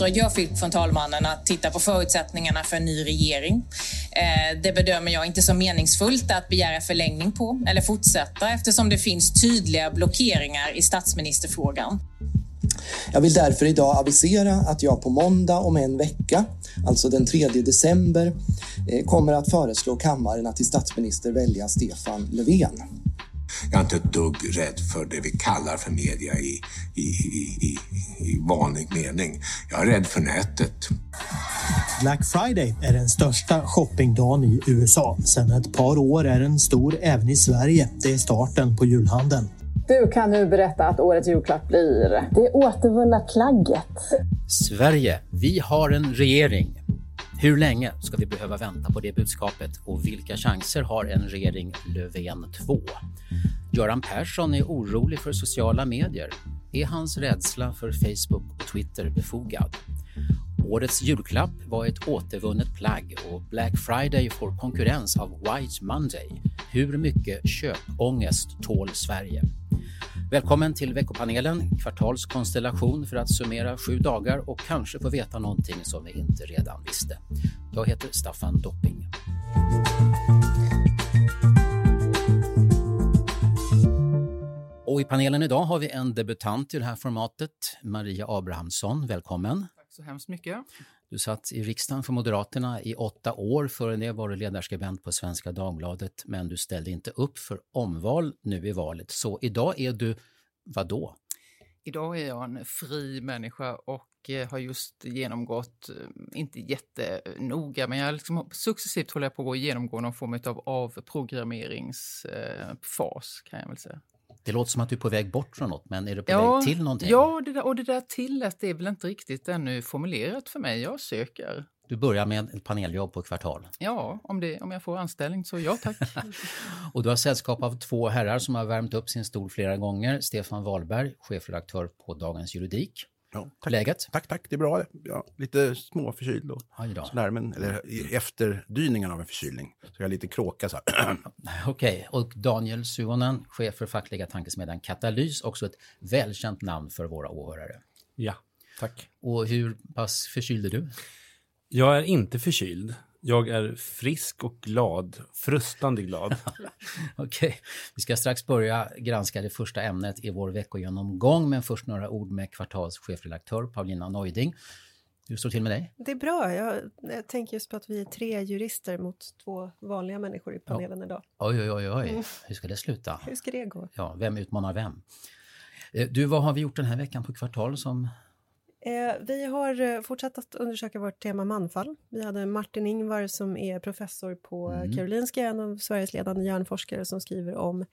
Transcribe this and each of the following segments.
uppdrag jag fick från talmannen att titta på förutsättningarna för en ny regering. Eh, det bedömer jag inte som meningsfullt att begära förlängning på eller fortsätta eftersom det finns tydliga blockeringar i statsministerfrågan. Jag vill därför idag avisera att jag på måndag om en vecka, alltså den 3 december, eh, kommer att föreslå kammaren att till statsminister välja Stefan Löfven. Jag är inte ett dugg rädd för det vi kallar för media i, i, i, i, i vanlig mening. Jag är rädd för nätet. Black Friday är den största shoppingdagen i USA. Sedan ett par år är den stor även i Sverige. Det är starten på julhandeln. Du kan nu berätta att årets julklapp blir det återvunna plagget. Sverige, vi har en regering. Hur länge ska vi behöva vänta på det budskapet och vilka chanser har en regering Löfven 2? Göran Persson är orolig för sociala medier. Är hans rädsla för Facebook och Twitter befogad? Årets julklapp var ett återvunnet plagg och Black Friday får konkurrens av White Monday. Hur mycket köpångest tål Sverige? Välkommen till veckopanelen, kvartalskonstellation för att summera sju dagar och kanske få veta någonting som vi inte redan visste. Jag heter Staffan Dopping. Och i panelen idag har vi en debutant i det här formatet, Maria Abrahamsson. Välkommen. Tack så hemskt mycket. Du satt i riksdagen för Moderaterna i åtta år. Före det var du ledarskribent på Svenska Dagbladet, men du ställde inte upp för omval nu i valet. Så idag är du vad då? Idag är jag en fri människa och eh, har just genomgått, eh, inte jättenoga, men jag liksom successivt håller jag på att genomgå någon form av avprogrammeringsfas eh, kan jag väl säga. Det låter som att du är på väg bort från något, men är du på ja, väg till någonting? Ja, det där, och det där tillet är väl inte riktigt ännu formulerat för mig. Jag söker. Du börjar med ett paneljobb på kvartal? Ja, om, det, om jag får anställning så ja tack. och du har sällskap av två herrar som har värmt upp sin stol flera gånger. Stefan Wahlberg, chefredaktör på Dagens Juridik. Ja, tack. Läget? Tack, tack. Det är bra. Ja, lite småförkyld och sådär, men eller, efterdyningen av en förkylning. Så jag är lite kråka så här. Okej, okay. och Daniel Suonen, chef för fackliga tankesmedjan Katalys, också ett välkänt namn för våra åhörare. Ja, tack. Och hur pass förkyld är du? Jag är inte förkyld. Jag är frisk och glad, frustande glad. Okej, okay. vi ska strax börja granska det första ämnet i vår veckogenomgång, men först några ord med kvartalschefredaktör Paulina Neuding. Hur står det till med dig? Det är bra. Jag, jag, tänker just på att vi är tre jurister mot två vanliga människor i panelen ja. idag. Oj, oj, oj, oj. Mm. Hur ska det sluta? Hur ska det gå? Ja, vem utmanar vem? Eh, du, vad har vi gjort den här veckan på Kvartal som Eh, vi har eh, fortsatt att undersöka vårt tema manfall. Vi hade Martin Ingvar som är professor på mm. Karolinska, en av Sveriges ledande hjärnforskare som skriver om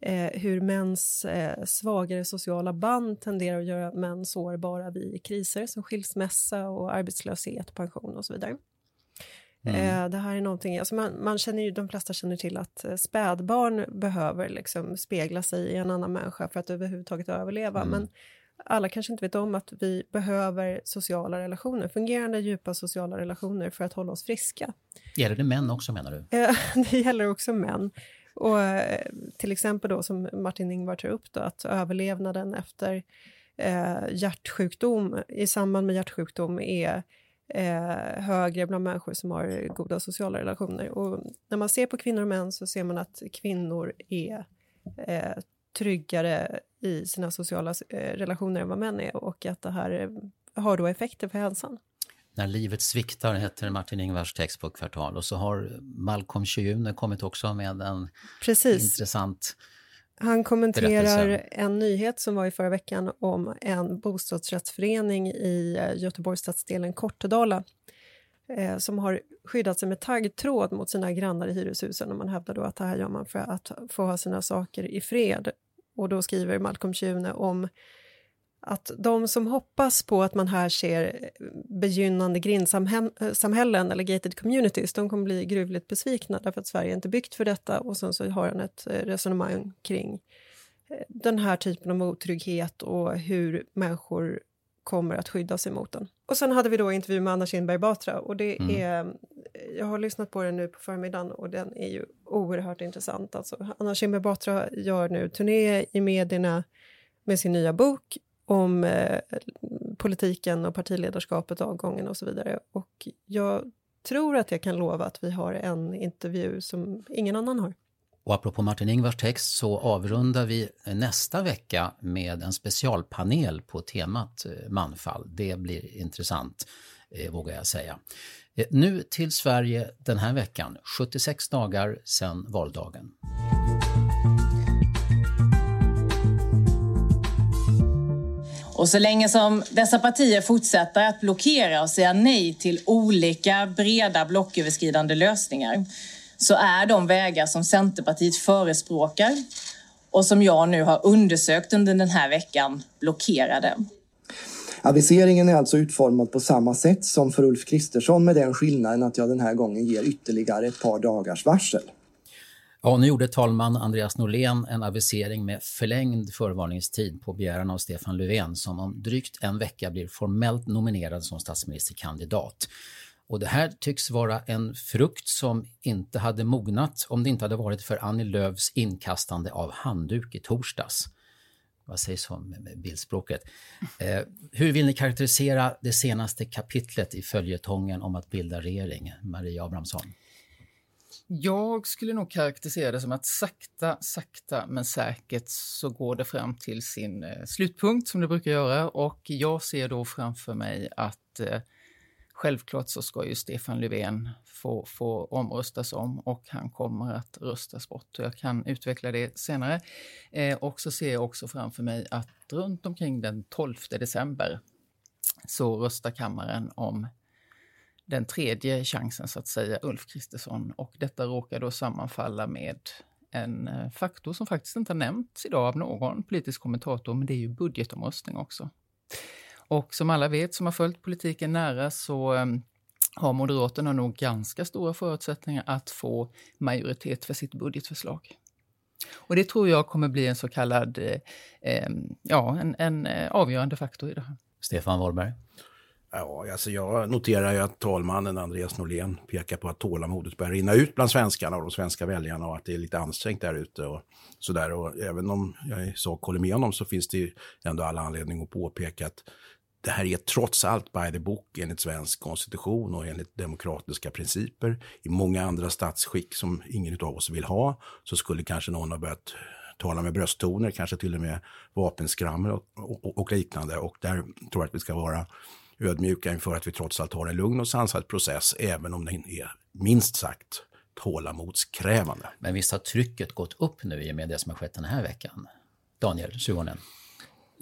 eh, hur mäns eh, svagare sociala band tenderar att göra män sårbara vid kriser som skilsmässa och arbetslöshet, pension och så vidare. Mm. Eh, det här är någonting, alltså man, man, känner ju, de flesta känner till att spädbarn behöver liksom spegla sig i en annan människa för att överhuvudtaget överleva, mm. men alla kanske inte vet om att vi behöver sociala relationer, fungerande djupa sociala relationer för att hålla oss friska. Gäller det män också menar du? det gäller också män. Och eh, till exempel då som Martin Ingvar tar upp då, att överlevnaden efter eh, hjärtsjukdom i samband med hjärtsjukdom är eh, högre bland människor som har goda sociala relationer. Och när man ser på kvinnor och män så ser man att kvinnor är eh, tryggare i sina sociala eh, relationer än vad män är och att det här eh, har då effekter för hälsan. När livet sviktar heter Martin Ingvars text på Kvartal och så har Malcolm Schiune kommit också med en Precis. intressant han kommenterar en nyhet som var i förra veckan om en bostadsrättsförening i eh, Göteborgsstadsdelen Kortedala eh, som har skyddat sig med taggtråd mot sina grannar i hyreshusen. Och man hävdar då att det här gör man för att få ha sina saker i fred. Och då skriver Malcolm Tjune om att de som hoppas på att man här ser begynnande grindsamhällen eller gated communities, de kommer bli gruvligt besvikna därför att Sverige är inte byggt för detta. Och sen så har han ett eh, resonemang kring eh, den här typen av otrygghet och hur människor kommer att skydda sig mot den. Och sen hade vi då intervju med Anna Kinberg Batra och det mm. är, jag har lyssnat på den nu på förmiddagen och den är ju oerhört intressant. Alltså, Anna Kinberg Batra gör nu turné i medierna med sin nya bok om eh, politiken och partiledarskapet, avgången och så vidare. Och jag tror att jag kan lova att vi har en intervju som ingen annan har. Och apropå Martin Ingvars text så avrundar vi nästa vecka med en specialpanel på temat eh, manfall. Det blir intressant, eh, vågar jag säga. Eh, nu till Sverige den här veckan, 76 dagar sedan valdagen. Och så länge som dessa partier fortsätter att blockera och säga nej till olika breda blocköverskridande lösningar så är de vägar som Centerpartiet förespråkar och som jag nu har undersökt under den här veckan blockerade. Aviseringen är alltså utformad på samma sätt som för Ulf Kristersson med den skillnaden att jag den här gången ger ytterligare ett par dagars varsel. Ja, nu gjorde talman Andreas Norlén en avisering med förlängd förvarningstid på begäran av Stefan Löfven som om drygt en vecka blir formellt nominerad som statsministerkandidat. Och det här tycks vara en frukt som inte hade mognat om det inte hade varit för Annie Lööfs inkastande av handduk i torsdags. Vad sägs om bildspråket? Eh, hur vill ni karaktärisera det senaste kapitlet i följetongen om att bilda regering? Maria Abrahamsson. Jag skulle nog karaktärisera det som att sakta, sakta men säkert så går det fram till sin eh, slutpunkt som det brukar göra och jag ser då framför mig att eh, självklart så ska ju Stefan Löfven få, få omröstas om och han kommer att röstas bort. Jag kan utveckla det senare. Eh, och så ser jag också framför mig att runt omkring den 12 december så röstar kammaren om den tredje chansen så att säga, Ulf Kristersson. Och detta råkar då sammanfalla med en eh, faktor som faktiskt inte har nämnts idag av någon politisk kommentator, men det är ju budgetomröstning också. Och som alla vet som har följt politiken nära så um, har Moderaterna nog ganska stora förutsättningar att få majoritet för sitt budgetförslag. Och det tror jag kommer bli en så kallad, eh, ehm, ja, en, en eh, avgörande faktor i det här. Stefan Wahlberg? Ja, alltså jag noterar ju att talmannen Andreas Norlén pekar på att tålamodet börjar rinna ut bland svenskarna och de svenska väljarna och att det är lite ansträngt där ute och sådär. Och även om jag i sak håller med honom så finns det ändå alla anledning att påpeka att det här är trots allt by the book enligt svensk konstitution och enligt demokratiska principer. I många andra statsskick som ingen av oss vill ha så skulle kanske någon ha börjat tala med brösttoner, kanske till och med vapenskrammel och, och, och, liknande. Och där tror jag att vi ska vara ödmjuka inför att vi trots allt har en lugn och sansad process, även om den är minst sagt tålamodskrävande. Men visst har trycket gått upp nu i och med det som har skett den här veckan? Daniel Suhonen.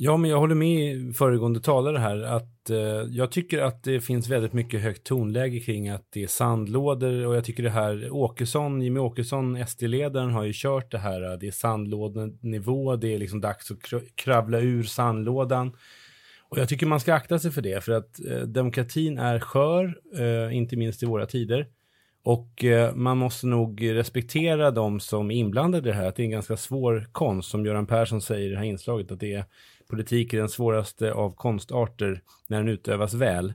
Ja, men jag håller med föregående talare här att eh, jag tycker att det finns väldigt mycket högt tonläge kring att det är sandlådor och jag tycker det här Åkesson, Jimmy Åkesson, SD-ledaren har ju kört det här, eh, det är sandlådenivå, det är liksom dags att kravla ur sandlådan. Och jag tycker man ska akta sig för det, för att eh, demokratin är skör, eh, inte minst i våra tider. Och eh, man måste nog respektera de som är inblandade i det här, att det är en ganska svår konst, som Göran Persson säger i det här inslaget, att det är politik är den svåraste av konstarter när den utövas väl.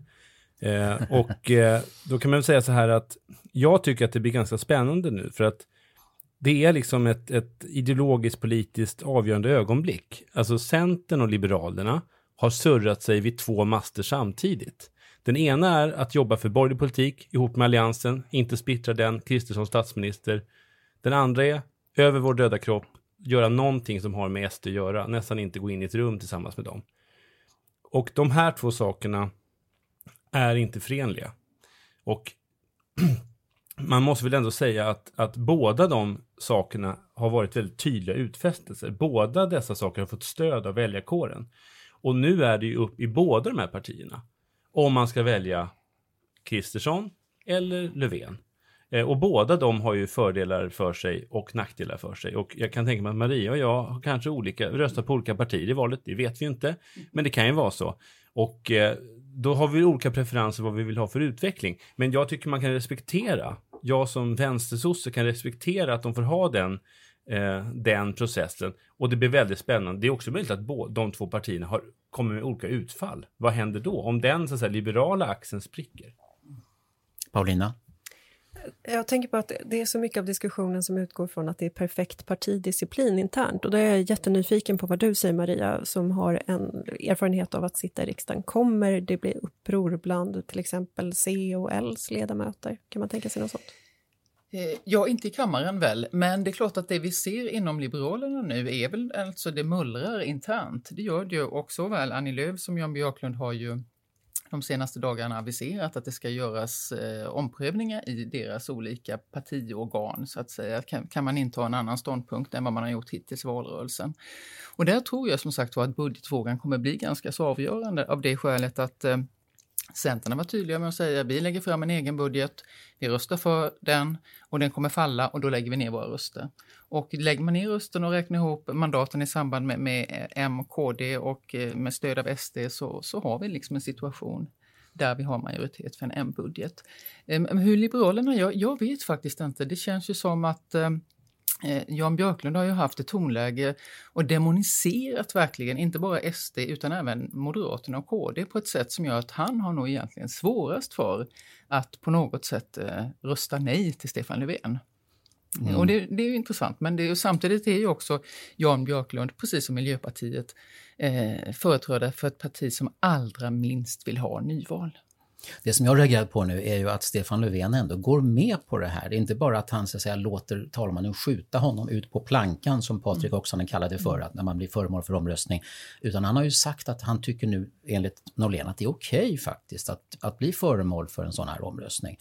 Eh, och eh, då kan man väl säga så här att jag tycker att det blir ganska spännande nu, för att det är liksom ett, ett ideologiskt politiskt avgörande ögonblick. Alltså Centern och Liberalerna har surrat sig vid två master samtidigt. Den ena är att jobba för borgerlig politik ihop med Alliansen, inte splittra den, Kristersson statsminister. Den andra är, över vår döda kropp göra någonting som har med SD att göra, nästan inte gå in i ett rum tillsammans med dem. Och de här två sakerna är inte förenliga. Och man måste väl ändå säga att, att båda de sakerna har varit väldigt tydliga utfästelser. Båda dessa saker har fått stöd av väljarkåren. Och nu är det ju upp i båda de här partierna om man ska välja Kristersson eller Löfven. Eh, och båda de har ju fördelar för sig och nackdelar för sig. Och jag kan tänka mig att Maria och jag har kanske olika, röstar på olika partier i valet, det vet vi inte. Men det kan ju vara så. Och eh, då har vi olika preferenser vad vi vill ha för utveckling. Men jag tycker man kan respektera, jag som vänstersosse kan respektera att de får ha den, eh, den processen. Och det blir väldigt spännande. Det är också möjligt att de två partierna har, kommer med olika utfall. Vad händer då? Om den så att säga, liberala axeln spricker? Paulina? Jag tänker på att det är så mycket av diskussionen som utgår från att det är perfekt partidisciplin internt. Och då är jag jättenyfiken på vad du säger, Maria, som har en erfarenhet av att sitta i riksdagen. Kommer det bli uppror bland till exempel C och Ls ledamöter? Kan man tänka sig något sånt? Eh, ja, inte i kammaren väl, men det är klart att det vi ser inom Liberalerna nu är väl alltså det mullrar internt. Det gör det ju och såväl Annie Lööf som Jan Björklund har ju de senaste dagarna aviserat att det ska göras eh, omprövningar i deras olika partiorgan så att säga. Kan, kan man inta en annan ståndpunkt än vad man har gjort hittills i valrörelsen. Och där tror jag som sagt att budgetfrågan kommer bli ganska så avgörande av det skälet att eh, Centern var tydliga med att säga att vi lägger fram en egen budget, vi röstar för den och den kommer falla och då lägger vi ner våra röster. Och lägger man ner rösten och räknar ihop mandaten i samband med, med eh, M och KD och eh, med stöd av SD så, så har vi liksom en situation där vi har majoritet för en M-budget. Ehm, hur Liberalerna gör, jag vet faktiskt inte. Det känns ju som att eh, Jan Björklund har ju haft ett tonläge och demoniserat verkligen, inte bara SD utan även Moderaterna och KD på ett sätt som gör att han har nog egentligen svårast för att på något sätt rösta nej till Stefan Löfven. Mm. Och det, det, är ju intressant, men det samtidigt är ju också Jan Björklund, precis som Miljöpartiet, eh, företrädare för ett parti som allra minst vill ha nyval. Det som jag reagerar på nu är ju att Stefan Löfven ändå går med på det här. Det är inte bara att han så att säga, låter talmannen skjuta honom ut på plankan som Patrik mm. Oksanen kallade det för, att när man blir föremål för omröstning. Utan han har ju sagt att han tycker nu enligt Norlén att det är okej okay, faktiskt att, att bli föremål för en sån här omröstning.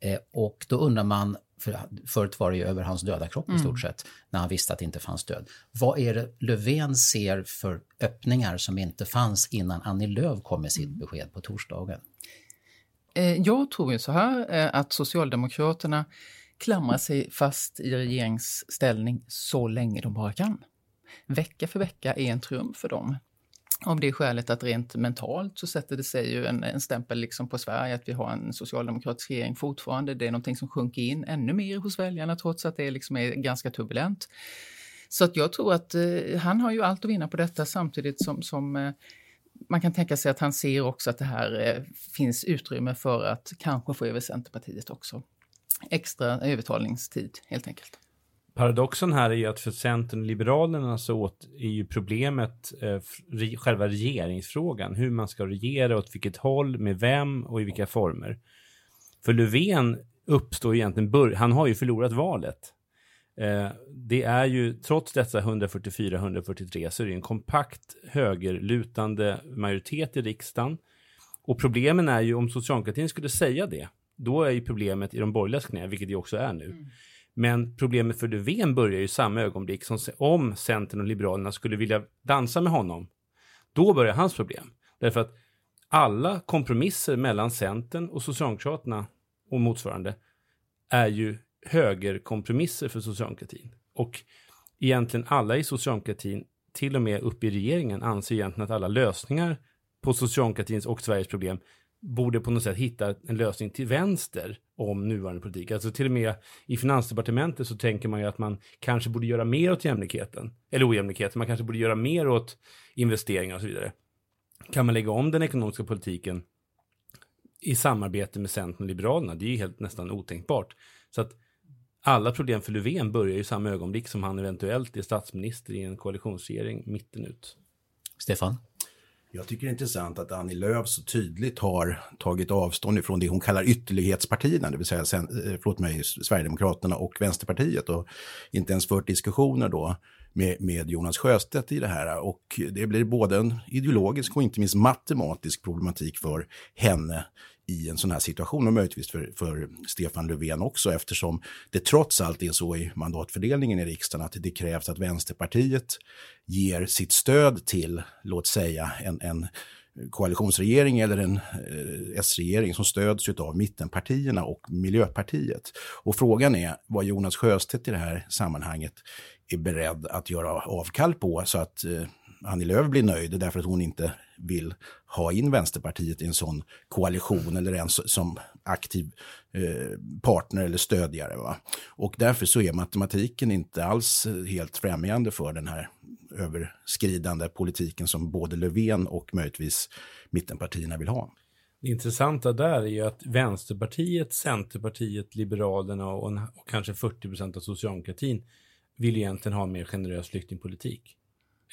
Eh, och då undrar man, för förut var det ju över hans döda kropp mm. i stort sett, när han visste att det inte fanns död. Vad är det Löfven ser för öppningar som inte fanns innan Annie Lööf kom med sitt mm. besked på torsdagen? Eh, jag tror ju så här eh, att Socialdemokraterna klamrar sig fast i regeringsställning så länge de bara kan. Vecka för vecka är en triumf för dem. Av det skälet att rent mentalt så sätter det sig ju en, en stämpel liksom på Sverige att vi har en socialdemokratisk regering fortfarande. Det är någonting som sjunker in ännu mer hos väljarna trots att det liksom är ganska turbulent. Så att jag tror att eh, han har ju allt att vinna på detta samtidigt som, som eh, man kan tänka sig att han ser också att det här eh, finns utrymme för att kanske få över Centerpartiet också. Extra övertalningstid helt enkelt. Paradoxen här är ju att för Centern och Liberalerna så är ju problemet eh, själva regeringsfrågan. Hur man ska regera, åt vilket håll, med vem och i vilka former. För Löfven uppstår egentligen, han har ju förlorat valet. Eh, det är ju, trots dessa 144-143, så är det en kompakt högerlutande majoritet i riksdagen. Och problemen är ju om socialdemokratin skulle säga det, då är ju problemet i de borgerligas knä, vilket det också är nu. Mm. Men problemet för Löfven börjar ju samma ögonblick som om Centern och Liberalerna skulle vilja dansa med honom. Då börjar hans problem. Därför att alla kompromisser mellan Centern och Socialdemokraterna och motsvarande är ju högerkompromisser för socialdemokratin. Och egentligen alla i socialdemokratin, till och med upp i regeringen, anser egentligen att alla lösningar på socialdemokratins och Sveriges problem borde på något sätt hitta en lösning till vänster om nuvarande politik. Alltså till och med i finansdepartementet så tänker man ju att man kanske borde göra mer åt jämlikheten, eller ojämlikheten, man kanske borde göra mer åt investeringar och så vidare. Kan man lägga om den ekonomiska politiken i samarbete med Centern och Liberalerna? Det är ju helt nästan otänkbart. Så att alla problem för Löfven börjar i samma ögonblick som han eventuellt är statsminister i en koalitionsregering mitten ut. Stefan? Jag tycker det är intressant att Annie Lööf så tydligt har tagit avstånd ifrån det hon kallar ytterlighetspartierna, det vill säga sen, eh, förlåt mig, Sverigedemokraterna och Vänsterpartiet och inte ens fört diskussioner då med, med Jonas Sjöstedt i det här. Och det blir både en ideologisk och inte minst matematisk problematik för henne i en sån här situation och möjligtvis för, för Stefan Löfven också eftersom det trots allt är så i mandatfördelningen i riksdagen att det krävs att Vänsterpartiet ger sitt stöd till, låt säga, en, en koalitionsregering eller en eh, S-regering som stöds av mittenpartierna och Miljöpartiet. Och frågan är vad Jonas Sjöstedt i det här sammanhanget är beredd att göra avkall på så att eh, Annie Lööf blir nöjd därför att hon inte vill ha in Vänsterpartiet i en sån koalition eller ens som aktiv eh, partner eller stödjare. Va? Och därför så är matematiken inte alls helt främjande för den här överskridande politiken som både Löfven och möjligtvis mittenpartierna vill ha. Det intressanta där är ju att Vänsterpartiet, Centerpartiet, Liberalerna och, och kanske 40 procent av socialdemokratin vill egentligen ha en mer generös flyktingpolitik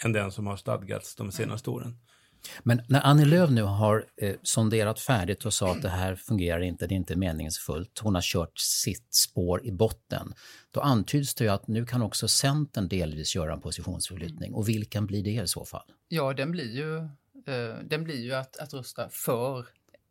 än den som har stadgats de senaste åren. Men när Annie Lööf nu har eh, sonderat färdigt och sa att det här fungerar inte, det är inte meningsfullt, hon har kört sitt spår i botten, då antyds det ju att nu kan också Centern delvis göra en positionsförflyttning. Och vilken blir det i så fall? Ja, den blir ju, eh, den blir ju att, att rösta för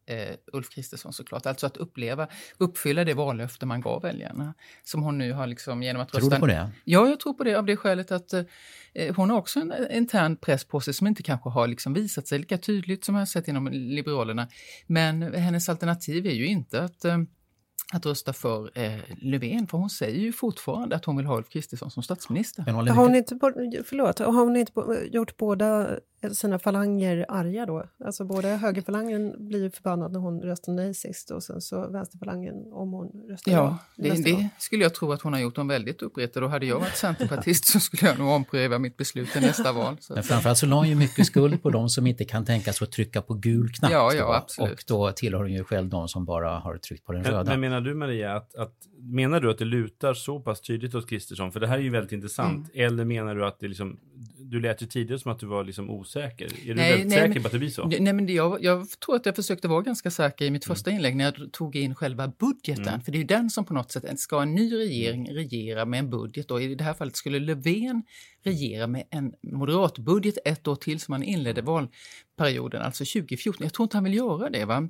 eh, Ulf Kristersson såklart. Alltså att uppleva, uppfylla det vallöfte man gav väljarna. Som hon nu har liksom genom att tror rösta... Tror du på det? Ja, jag tror på det av det skälet att eh, hon har också en intern press på sig som inte kanske har liksom visat sig lika tydligt som jag har sett inom Liberalerna. Men hennes alternativ är ju inte att eh, att rösta för eh, Löfven, för hon säger ju fortfarande att hon vill ha Ulf Kristersson som statsminister. Har hon inte, förlåt, har hon inte gjort båda sina falanger arga då? Alltså både högerfalangen blir förbannad när hon röstar nej sist och sen så vänsterfalangen om hon röstar ja. Det, det skulle jag tro att hon har gjort dem väldigt uppretade och hade jag varit centerpartist så skulle jag nog ompröva mitt beslut i nästa val. Så. Men framförallt så la hon ju mycket skuld på de som inte kan tänka sig att trycka på gul knapp. Ja, ja, absolut. Och då tillhör hon ju själv de som bara har tryckt på den röda. Men menar du Maria att, att menar du att det lutar så pass tydligt åt Kristersson? För det här är ju väldigt intressant. Mm. Eller menar du att det liksom du lät ju tidigare som att du var liksom osäker. Är du nej, väldigt nej, säker på att det blir så? Nej, men jag, jag, tror att jag försökte vara ganska säker i mitt första mm. inlägg när jag tog in själva budgeten. Mm. För det är ju den som på något sätt, ska en ny regering mm. regera med en budget och i det här fallet skulle Löfven regera med en moderatbudget ett år till som han inledde valperioden, alltså 2014. Jag tror inte han vill göra det. va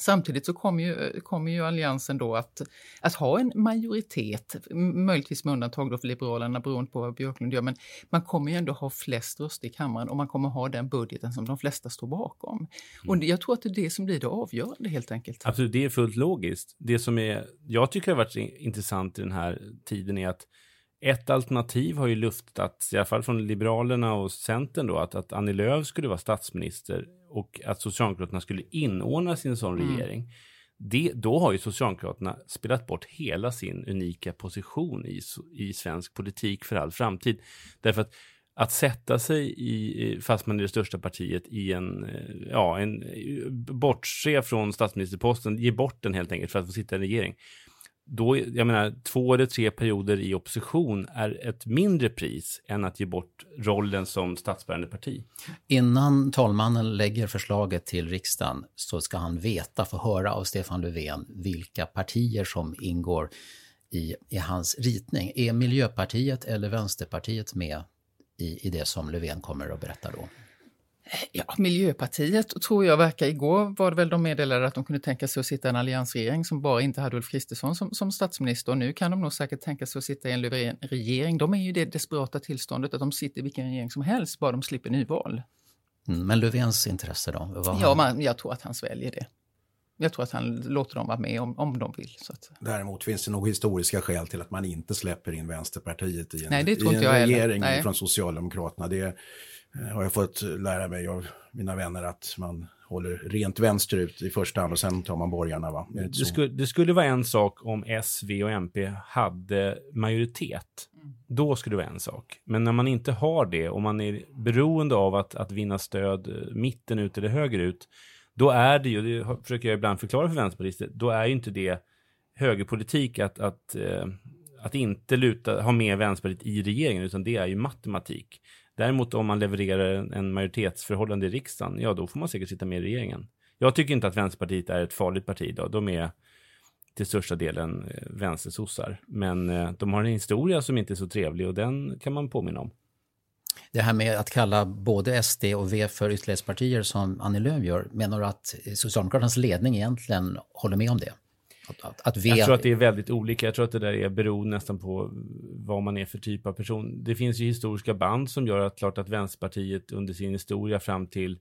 Samtidigt så kommer ju, kommer ju Alliansen då att, att ha en majoritet, möjligtvis med undantag då för Liberalerna beroende på vad Björklund gör, men man kommer ju ändå ha flest röster i kammaren och man kommer ha den budgeten som de flesta står bakom. Mm. Och jag tror att det är det som blir det avgörande helt enkelt. Absolut, det är fullt logiskt. Det som är, jag tycker har varit intressant i den här tiden är att ett alternativ har ju luftats, i alla fall från Liberalerna och Centern då, att, att Annie Lööf skulle vara statsminister och att Socialdemokraterna skulle inordnas i en sån mm. regering. Det, då har ju Socialdemokraterna spelat bort hela sin unika position i, i svensk politik för all framtid. Därför att att sätta sig i, fast man är det största partiet, i en, ja, en, bortse från statsministerposten, ge bort den helt enkelt för att få sitta i en regering då, jag menar, två eller tre perioder i opposition är ett mindre pris än att ge bort rollen som statsbärande parti. Innan talmannen lägger förslaget till riksdagen så ska han veta, få höra av Stefan Löfven, vilka partier som ingår i, i hans ritning. Är Miljöpartiet eller Vänsterpartiet med i, i det som Löfven kommer att berätta då? Ja, Miljöpartiet tror jag verkar, igår var det väl de meddelade att de kunde tänka sig att sitta i en alliansregering som bara inte hade Ulf Kristersson som, som statsminister. Och nu kan de nog säkert tänka sig att sitta i en regering. De är ju i det desperata tillståndet att de sitter i vilken regering som helst, bara de slipper nyval. Mm, men Löfvens intresse då? Vad ja, man, jag tror att han sväljer det. Jag tror att han låter dem vara med om, om de vill. Så att... Däremot finns det nog historiska skäl till att man inte släpper in Vänsterpartiet i en, Nej, i en regering från Socialdemokraterna. Det Eh, har jag fått lära mig av mina vänner att man håller rent vänsterut i första hand och sen tar man borgarna. Va? Det, det, skulle, det skulle vara en sak om S, V och MP hade majoritet. Mm. Då skulle det vara en sak. Men när man inte har det och man är beroende av att, att vinna stöd eh, mitten ut eller högerut, då är det ju, det försöker jag ibland förklara för vänsterpartister, då är ju inte det högerpolitik att, att, eh, att inte luta, ha med Vänsterpartiet i regeringen, utan det är ju matematik. Däremot om man levererar en majoritetsförhållande i riksdagen, ja då får man säkert sitta med i regeringen. Jag tycker inte att Vänsterpartiet är ett farligt parti idag. De är till största delen eh, vänstersossar. Men eh, de har en historia som inte är så trevlig och den kan man påminna om. Det här med att kalla både SD och V för ytterlighetspartier som Annie Lööf gör, menar du att Socialdemokraternas ledning egentligen håller med om det? Att, att, att. Jag tror att det är väldigt olika. Jag tror att det där är beroende nästan på vad man är för typ av person. Det finns ju historiska band som gör att klart att Vänsterpartiet under sin historia fram till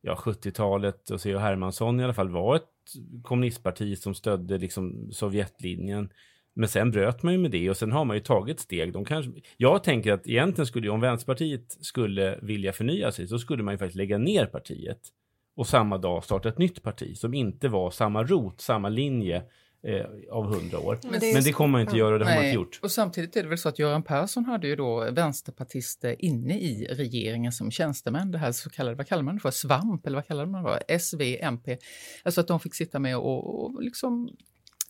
ja, 70-talet och C.H. Hermansson i alla fall var ett kommunistparti som stödde liksom Sovjetlinjen. Men sen bröt man ju med det och sen har man ju tagit steg. De kanske, jag tänker att egentligen skulle om Vänsterpartiet skulle vilja förnya sig så skulle man ju faktiskt lägga ner partiet och samma dag starta ett nytt parti som inte var samma rot, samma linje eh, av hundra år. Men det, Men det kommer man inte göra och det Nej. har man inte gjort. Och samtidigt är det väl så att Göran Persson hade ju då vänsterpartister inne i regeringen som tjänstemän, det här så kallade, vad kallar man det för, svamp eller vad kallar man det för, SV, MP. Alltså att de fick sitta med och, och liksom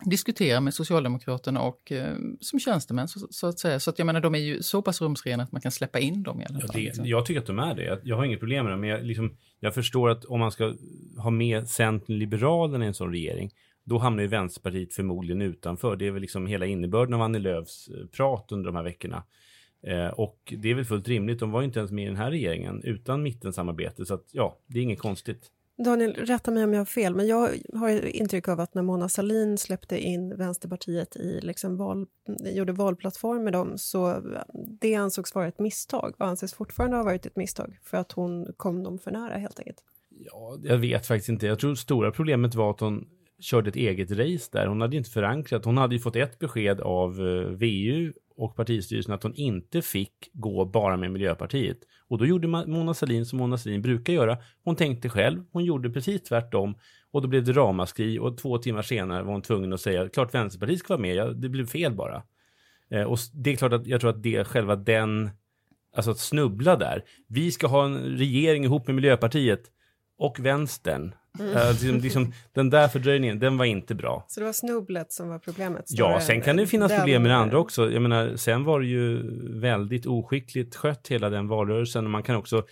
diskutera med Socialdemokraterna och eh, som tjänstemän så, så, att säga. Så att jag menar, de är ju så pass rumsrena att man kan släppa in dem i alla fall. Ja, det, liksom. jag tycker att de är det. Jag har inget problem med det, men jag, liksom, jag förstår att om man ska ha med Centern Liberalerna i en sån regering, då hamnar ju Vänsterpartiet förmodligen utanför. Det är väl liksom hela innebörden av Annie Lööfs eh, prat under de här veckorna. Eh, och det är väl fullt rimligt. De var inte ens med i den här regeringen utan mittensamarbete, så att ja, det är inget konstigt. Daniel, rätta mig om jag har fel, men jag har intryck av att när Mona Sahlin släppte in Vänsterpartiet i liksom val, gjorde valplattform med dem, så eh, det ansågs vara ett misstag och anses fortfarande ha varit ett misstag för att hon kom dem för nära helt enkelt. Ja, jag vet faktiskt inte. Jag tror stora problemet var att hon körde ett eget race där. Hon hade inte förankrat. Hon hade ju fått ett besked av eh, VU och partistyrelsen att hon inte fick gå bara med Miljöpartiet. Och då gjorde Mona Sahlin som Mona Sahlin brukar göra. Hon tänkte själv, hon gjorde precis tvärtom och då blev det ramaskri och två timmar senare var hon tvungen att säga klart Vänsterpartiet ska vara med, ja, det blev fel bara. Eh, och det är klart att jag tror att det själva den, alltså att snubbla där. Vi ska ha en regering ihop med Miljöpartiet och vänstern. Mm. Uh, liksom, liksom, den där fördröjningen, den var inte bra. Så det var snubblet som var problemet? Ja, sen kan det finnas problem med det andra också. Jag menar, sen var det ju väldigt oskickligt skött hela den valrörelsen. Och man kan också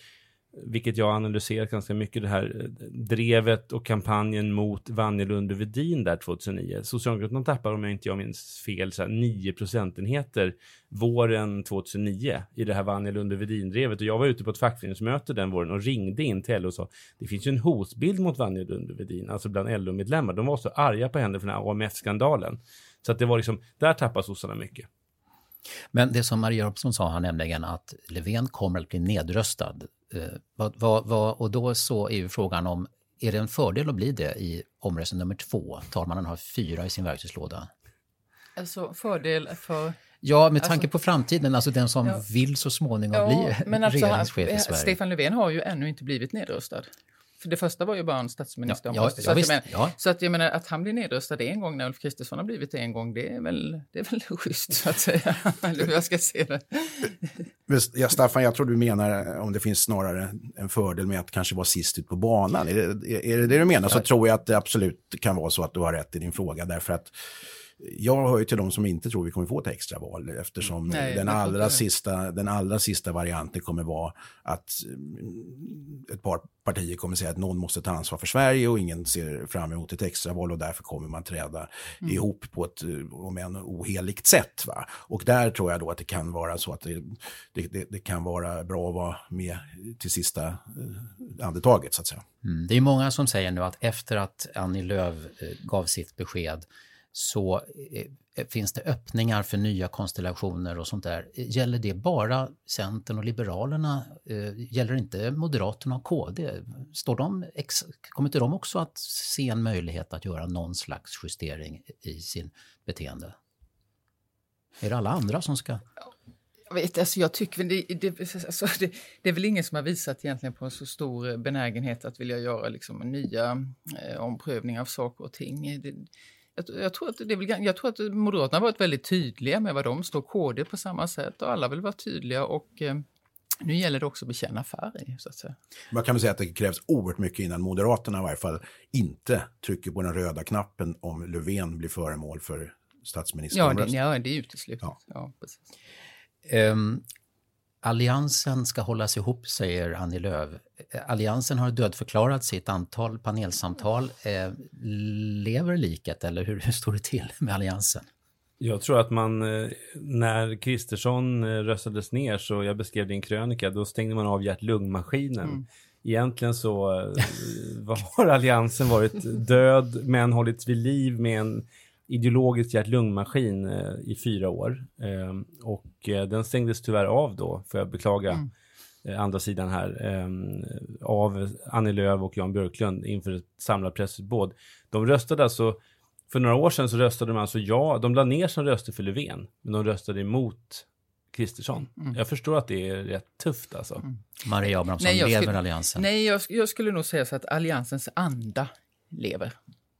vilket jag analyserat ganska mycket, det här eh, drevet och kampanjen mot Vanjelund och Vedin där 2009. Socialdemokraterna tappar, om jag inte jag minns fel, så 9 procentenheter våren 2009 i det här Vanjelund och Vedin-drevet. Och jag var ute på ett fackföreningsmöte den våren och ringde in till LO och sa det finns ju en hotbild mot Vanjelund och Vedin, alltså bland LO-medlemmar. De var så arga på henne för den här AMF-skandalen. Så att det var liksom, där tappar sossarna mycket. Men det som Maria Robson sa här, nämligen att Löfven kommer att bli nedröstad. Eh, vad, vad, vad, och då så är ju frågan om, är det en fördel att bli det i omröstning nummer två? Talmannen har fyra i sin verktygslåda. Alltså fördel för? Ja, med tanke alltså, på framtiden, alltså den som ja, vill så småningom ja, bli alltså, regeringschef i Sverige. Stefan Löfven har ju ännu inte blivit nedröstad. För det första var ju bara en statsminister. Ja, ja, så, att visst, menar, ja. så att jag menar att han blir nedröstad en gång när Ulf Kristersson har blivit det en gång, det är väl, det är väl schysst så att säga. Eller hur jag ska se det. Ja, Staffan, jag tror du menar om det finns snarare en fördel med att kanske vara sist ut på banan. Är det är det, det du menar så tror jag att det absolut kan vara så att du har rätt i din fråga därför att jag hör ju till de som inte tror vi kommer få ett extraval eftersom Nej, den, allra sista, den allra sista varianten kommer vara att mm, ett par partier kommer säga att någon måste ta ansvar för Sverige och ingen ser fram emot ett extraval och därför kommer man träda mm. ihop på ett, om än oheligt sätt. Va? Och där tror jag då att det kan vara så att det, det, det, det kan vara bra att vara med till sista eh, andetaget så att säga. Mm. Det är många som säger nu att efter att Annie Lööf eh, gav sitt besked så eh, eh, finns det öppningar för nya konstellationer och sånt där. Gäller det bara Centern och Liberalerna? Eh, gäller det inte Moderaterna och KD? Står de, kommer inte de också att se en möjlighet att göra någon slags justering i sin beteende? Är det alla andra som ska... Jag, vet, alltså jag tycker det, det, alltså det, det, är väl ingen som har visat egentligen på en så stor benägenhet att vilja göra liksom nya eh, omprövningar av saker och ting. Det, jag, jag, tror att det väl, jag tror att Moderaterna har varit väldigt tydliga med vad de står, KD på samma sätt och alla vill vara tydliga och eh, nu gäller det också att bekänna färg. Så att säga. Man kan väl säga att det krävs oerhört mycket innan Moderaterna i varje fall inte trycker på den röda knappen om Löfven blir föremål för statsministeromröstning. Ja, det, ja, det är uteslutet. Ja. Ja, um, Alliansen ska hållas ihop, säger Annie Lööf. Alliansen har dödförklarat sitt antal panelsamtal. Eh, lever liket eller hur, hur står det till med Alliansen? Jag tror att man, eh, när Kristersson eh, röstades ner, så jag beskrev din krönika, då stängde man av hjärt-lungmaskinen. Mm. Egentligen så har alliansen varit död, men hållits vid liv med en ideologisk hjärt-lungmaskin i fyra år. Ehm, och den stängdes tyvärr av då, får jag beklaga. Mm Eh, andra sidan här, eh, av Annie Lööf och Jan Björklund inför ett samlat pressutbåd. De röstade alltså, för några år sedan så röstade de alltså ja, de la ner som röster för Löfven, men de röstade emot Kristersson. Mm. Jag förstår att det är rätt tufft alltså. Mm. Maria Abrahamsson, nej, lever skulle, Alliansen? Nej, jag, jag, skulle nog säga så att Alliansens anda lever.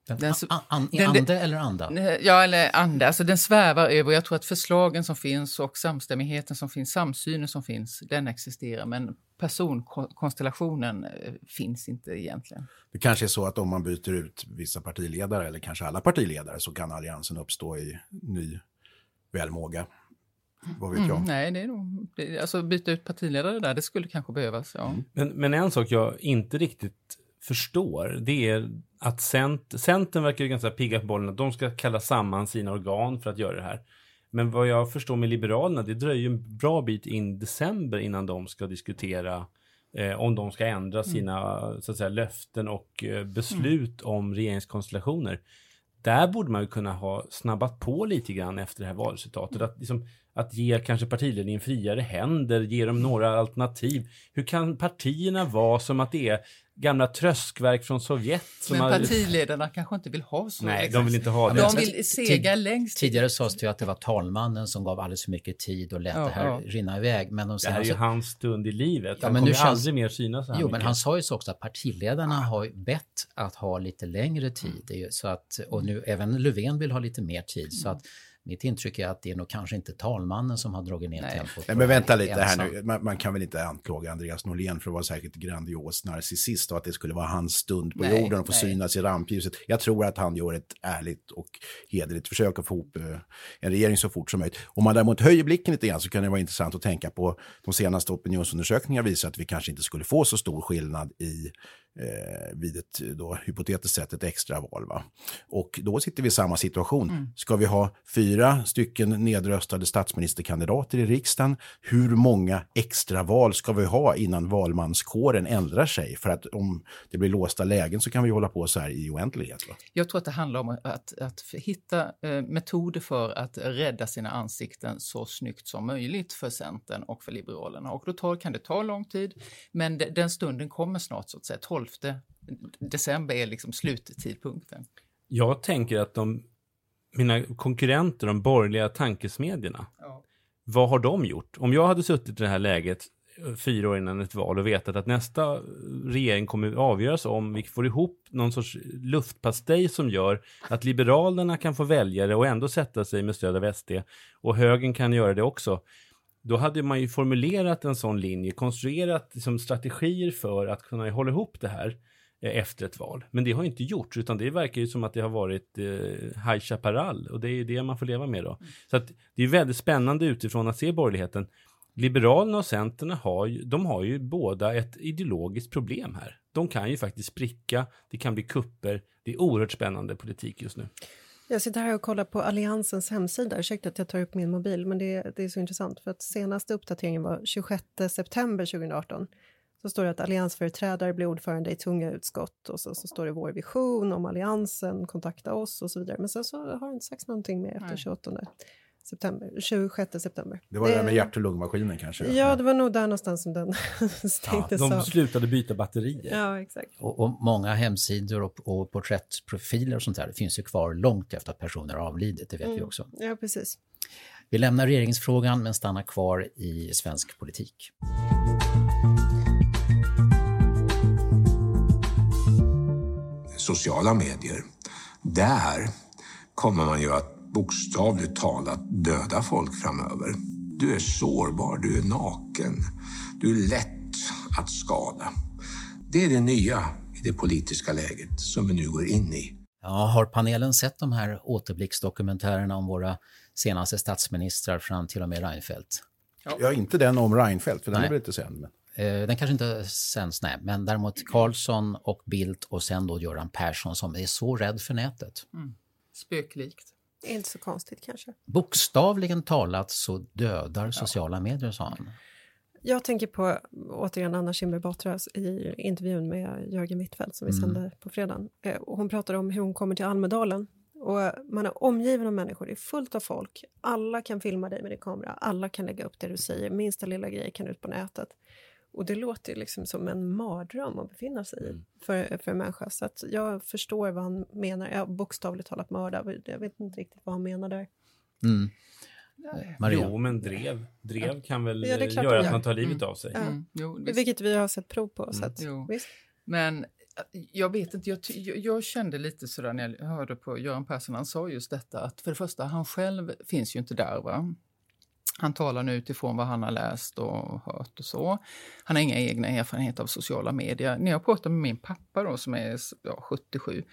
Den, den, an, an, den, ande eller anda? Ja, eller anda. Alltså den svävar över. Jag tror att förslagen som finns och samstämmigheten som finns, samsynen som finns, den existerar. Men personkonstellationen eh, finns inte egentligen. Det kanske är så att om man byter ut vissa partiledare, eller kanske alla partiledare, så kan alliansen uppstå i ny välmåga. Vad vet jag? Mm, nej, det är nog... Det, alltså byta ut partiledare där, det skulle kanske behövas. Ja. Mm. Men, men en sak jag inte riktigt förstår, det är att cent, Centern verkar ju ganska pigga på bollen, att de ska kalla samman sina organ för att göra det här. Men vad jag förstår med Liberalerna, det dröjer ju en bra bit in december innan de ska diskutera eh, om de ska ändra mm. sina mm. så att säga, löften och eh, beslut mm. om regeringskonstellationer. Där borde man ju kunna ha snabbat på lite grann efter det här valresultatet. Att, liksom, att ge kanske partiledningen friare händer, ge dem några alternativ. Hur kan partierna vara som att det är gamla tröskverk från Sovjet. Men har... partiledarna kanske inte vill ha så. Nej, de vill inte ha det. De vill sega längst. Tidigare sades det att det var talmannen som gav alldeles för mycket tid och lät ja, det här ja. rinna iväg. Men de det här är ju hans stund i livet. Ja, han kommer känns... aldrig mer synas så här Jo, mycket. men han sa ju så också att partiledarna har bett att ha lite längre tid. Mm. Så att, och nu även Löfven vill ha lite mer tid. Så att mitt intryck är att det är nog kanske inte talmannen som har dragit ner Nej. tempot. Nej, men vänta lite ensam. här nu, man, man, kan väl inte anklaga Andreas Norlén för att vara särskilt grandios narcissist och att det skulle vara hans stund på nej, jorden att få nej. synas i rampljuset. Jag tror att han gör ett ärligt och hederligt försök att få ihop eh, en regering så fort som möjligt. Om man däremot höjer blicken lite grann så kan det vara intressant att tänka på de senaste opinionsundersökningarna visar att vi kanske inte skulle få så stor skillnad i eh, vid ett då, hypotetiskt sett ett extra val. Va? Och då sitter vi i samma situation. Mm. Ska vi ha fyra stycken nedröstade statsministerkandidater i riksdagen? Hur många extra val ska vi ha innan valmanskåren ändrar sig? För att om det blir låsta lägen så kan vi hålla på så här i oändlighet. Va? Jag tror att det handlar om att, att hitta eh, metoder för att rädda sina ansikten så snyggt som möjligt för Centern och för Liberalerna. Och då tar, kan det ta lång tid, men den stunden kommer snart så att säga. 12 december är liksom sluttidpunkten. Jag tänker att de, mina konkurrenter, de borgerliga tankesmedjorna, ja. vad har de gjort? Om jag hade suttit i det här läget eh, fyra år innan ett val och vetat att nästa regering kommer avgöras om vi får ihop någon sorts luftpastej som gör att Liberalerna kan få väljare och ändå sätta sig med stöd av SD och högern kan göra det också då hade man ju formulerat en sån linje, konstruerat liksom, strategier för att kunna hålla ihop det här eh, efter ett val. Men det har inte gjorts, utan det verkar ju som att det har varit eh, High Chaparral och det är ju det man får leva med då. Mm. Så att det är väldigt spännande utifrån att se borgerligheten. Liberalerna och Centern har ju, de har ju båda ett ideologiskt problem här. De kan ju faktiskt spricka, det kan bli kupper. Det är oerhört spännande politik just nu. Jag sitter här och kollar på Alliansens hemsida. Ursäkta att jag tar upp min mobil, men det, det är så intressant. För att senaste uppdateringen var 26 september 2018. Så står det att alliansföreträdare blir ordförande i tunga utskott och så, så står det vår vision om alliansen, kontakta oss och så vidare. Men sen så har det inte sagts någonting mer efter 28 september, 26 september. Det var det där med hjärt och lungmaskinen kanske? Ja, det var nog där någonstans som den stängdes ja, De slutade byta batterier. Ja, exakt. Och, och många hemsidor och, och porträttprofiler och sånt där finns ju kvar långt efter att personer har avlidit, det vet mm. vi också. Ja, precis. Vi lämnar regeringsfrågan men stannar kvar i svensk politik. Sociala medier, där kommer man ju att bokstavligt talat döda folk framöver. Du är sårbar, du är naken, du är lätt att skada. Det är det nya i det politiska läget som vi nu går in i. Ja, har panelen sett de här återblicksdokumentärerna om våra senaste statsministrar fram till och med Reinfeldt? Ja, ja inte den om Reinfeldt, för den nej. är väl inte sänd? Men... Eh, den kanske inte sänds, nej. Men däremot Karlsson och Bildt och sen då Göran Persson som är så rädd för nätet. Mm. Spöklikt. Inte så konstigt kanske. Bokstavligen talat så dödar sociala medier, sa han. Jag tänker på, återigen, Anna Kinberg Batras i intervjun med Jörgen Wittfeldt som vi mm. sände på fredagen. Eh, hon pratar om hur hon kommer till Almedalen och man är omgiven av människor, det är fullt av folk. Alla kan filma dig med din kamera, alla kan lägga upp det du säger, minsta lilla grej kan ut på nätet. Och det låter liksom som en mardröm att befinna sig i mm. för, för en människa. Så att jag förstår vad han menar. Jag bokstavligt talat mörda. Jag vet inte riktigt vad han menar där. Mm. Maria. Jo, men drev, drev kan väl ja, göra att man tar livet mm. av sig. Mm. Jo, Vilket vi har sett prov på. Så mm. att, visst. Men jag vet inte, jag, jag, kände lite sådär när jag hörde på Göran Persson, han sa just detta att för det första, han själv finns ju inte där. Va? Han talar nu utifrån vad han har läst och hört och så. Han har inga egna erfarenheter av sociala medier. När jag pratar med min pappa då, som är ja, 77,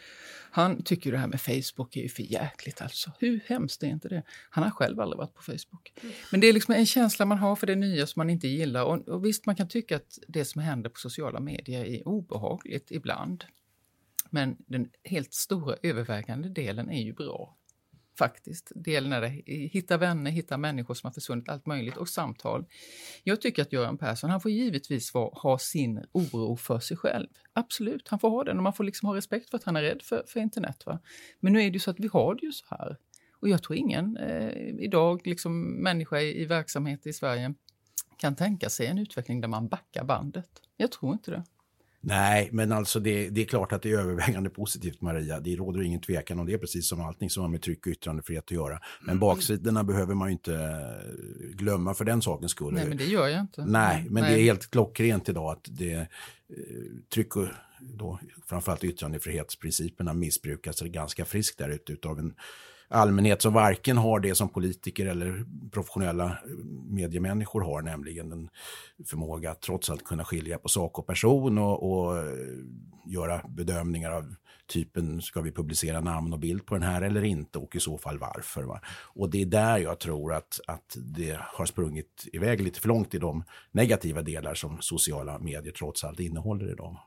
han tycker det här med Facebook är ju för jäkligt alltså. Hur hemskt är inte det? Han har själv aldrig varit på Facebook. Mm. Men det är liksom en känsla man har för det nya som man inte gillar. Och, och visst, man kan tycka att det som händer på sociala medier är obehagligt ibland. Men den helt stora övervägande delen är ju bra faktiskt. Delen när det, hitta vänner, hitta människor som har försvunnit, allt möjligt och samtal. Jag tycker att Göran Persson, han får givetvis vara, ha sin oro för sig själv. Absolut, han får ha den och man får liksom ha respekt för att han är rädd för, för internet. Va? Men nu är det ju så att vi har det ju så här. Och jag tror ingen eh, idag, liksom människa i, i verksamhet i Sverige, kan tänka sig en utveckling där man backar bandet. Jag tror inte det. Nej, men alltså det, det, är klart att det är övervägande positivt Maria. Det råder ingen tvekan om det, precis som allting som har med tryck och yttrandefrihet att göra. Men mm. baksidorna behöver man ju inte eh, glömma för den sakens skull. Nej, men det gör jag inte. Nej, men Nej. det är helt klockrent idag att det, eh, tryck och då, framförallt yttrandefrihetsprinciperna missbrukas ganska friskt där ute utav en allmänhet som varken har det som politiker eller professionella mediemänniskor har, nämligen en förmåga att trots allt kunna skilja på sak och person och, och eh, göra bedömningar av typen, ska vi publicera namn och bild på den här eller inte och i så fall varför. Va? Och det är där jag tror att, att det har sprungit iväg lite för långt i de negativa delar som sociala medier trots allt innehåller idag.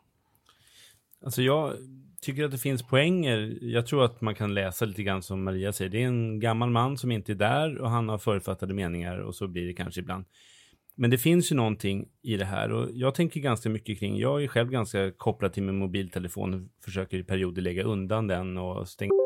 Alltså jag tycker att det finns poänger. Jag tror att man kan läsa lite grann som Maria säger. Det är en gammal man som inte är där och han har förutfattade meningar och så blir det kanske ibland. Men det finns ju någonting i det här och jag tänker ganska mycket kring, jag är själv ganska kopplad till min mobiltelefon och försöker i perioder lägga undan den och stänga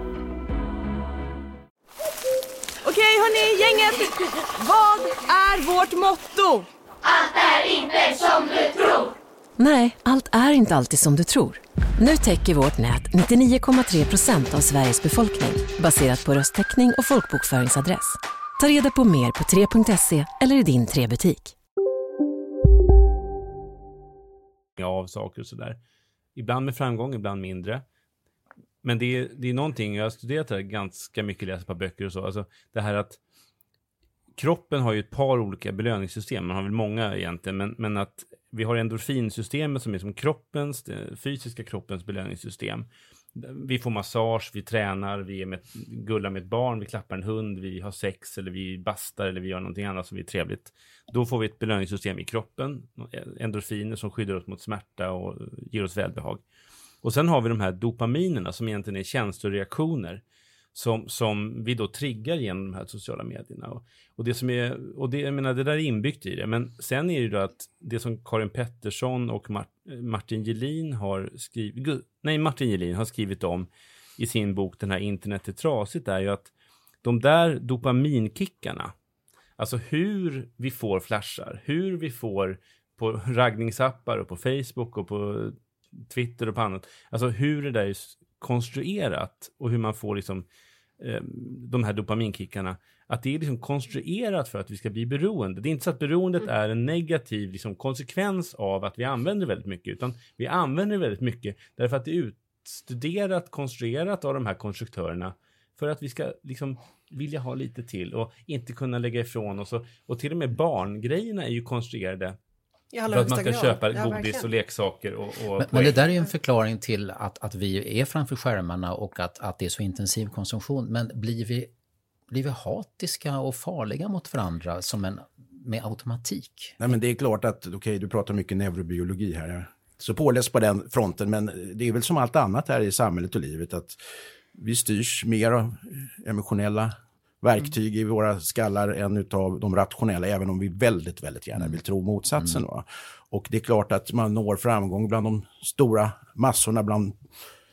Vad är vårt motto? Allt är inte som du tror. Nej, allt är inte alltid som du tror. Nu täcker vårt nät 99,3 procent av Sveriges befolkning baserat på röstteckning och folkbokföringsadress. Ta reda på mer på 3.se eller i din 3-butik. Av saker och sådär. Ibland med framgång, ibland mindre. Men det är, det är någonting, jag har studerat det här ganska mycket, läst på böcker och så, alltså det här att kroppen har ju ett par olika belöningssystem, man har väl många egentligen, men, men att vi har endorfinsystemet som är som kroppens, fysiska kroppens belöningssystem. Vi får massage, vi tränar, vi är med, gullar med ett barn, vi klappar en hund, vi har sex eller vi bastar eller vi gör någonting annat som är trevligt. Då får vi ett belöningssystem i kroppen, endorfiner som skyddar oss mot smärta och ger oss välbehag. Och sen har vi de här dopaminerna som egentligen är känsloreaktioner som, som vi då triggar genom de här sociala medierna. Och, och det som är, och det, jag menar, det där är inbyggt i det. Men sen är det ju då att det som Karin Pettersson och Mart, Martin Gelin har skrivit, nej Martin Gelin har skrivit om i sin bok Den här internet är trasigt är ju att de där dopaminkickarna, alltså hur vi får flashar, hur vi får på raggningsappar och på Facebook och på Twitter och på annat. Alltså hur det där konstruerat och hur man får liksom eh, de här dopaminkickarna. att det är liksom konstruerat för att vi ska bli beroende. Det är inte så att beroendet är en negativ liksom, konsekvens av att vi använder väldigt mycket, utan vi använder väldigt mycket därför att det är utstuderat, konstruerat av de här konstruktörerna för att vi ska liksom vilja ha lite till och inte kunna lägga ifrån oss. Och, och till och med barngrejerna är ju konstruerade för att man ska grad. köpa ja, godis verkligen. och leksaker. Och, och men, men, det där är ju en förklaring till att, att vi är framför skärmarna och att, att det är så intensiv konsumtion. Men blir vi, blir vi hatiska och farliga mot varandra som en, med automatik? Nej, men det är klart att, okej, okay, du pratar mycket neurobiologi här. Så påläst på den fronten, men det är väl som allt annat här i samhället och livet att vi styrs mer av emotionella verktyg i våra skallar än av de rationella, även om vi väldigt, väldigt gärna vill tro motsatsen. Mm. Och det är klart att man når framgång bland de stora massorna, bland,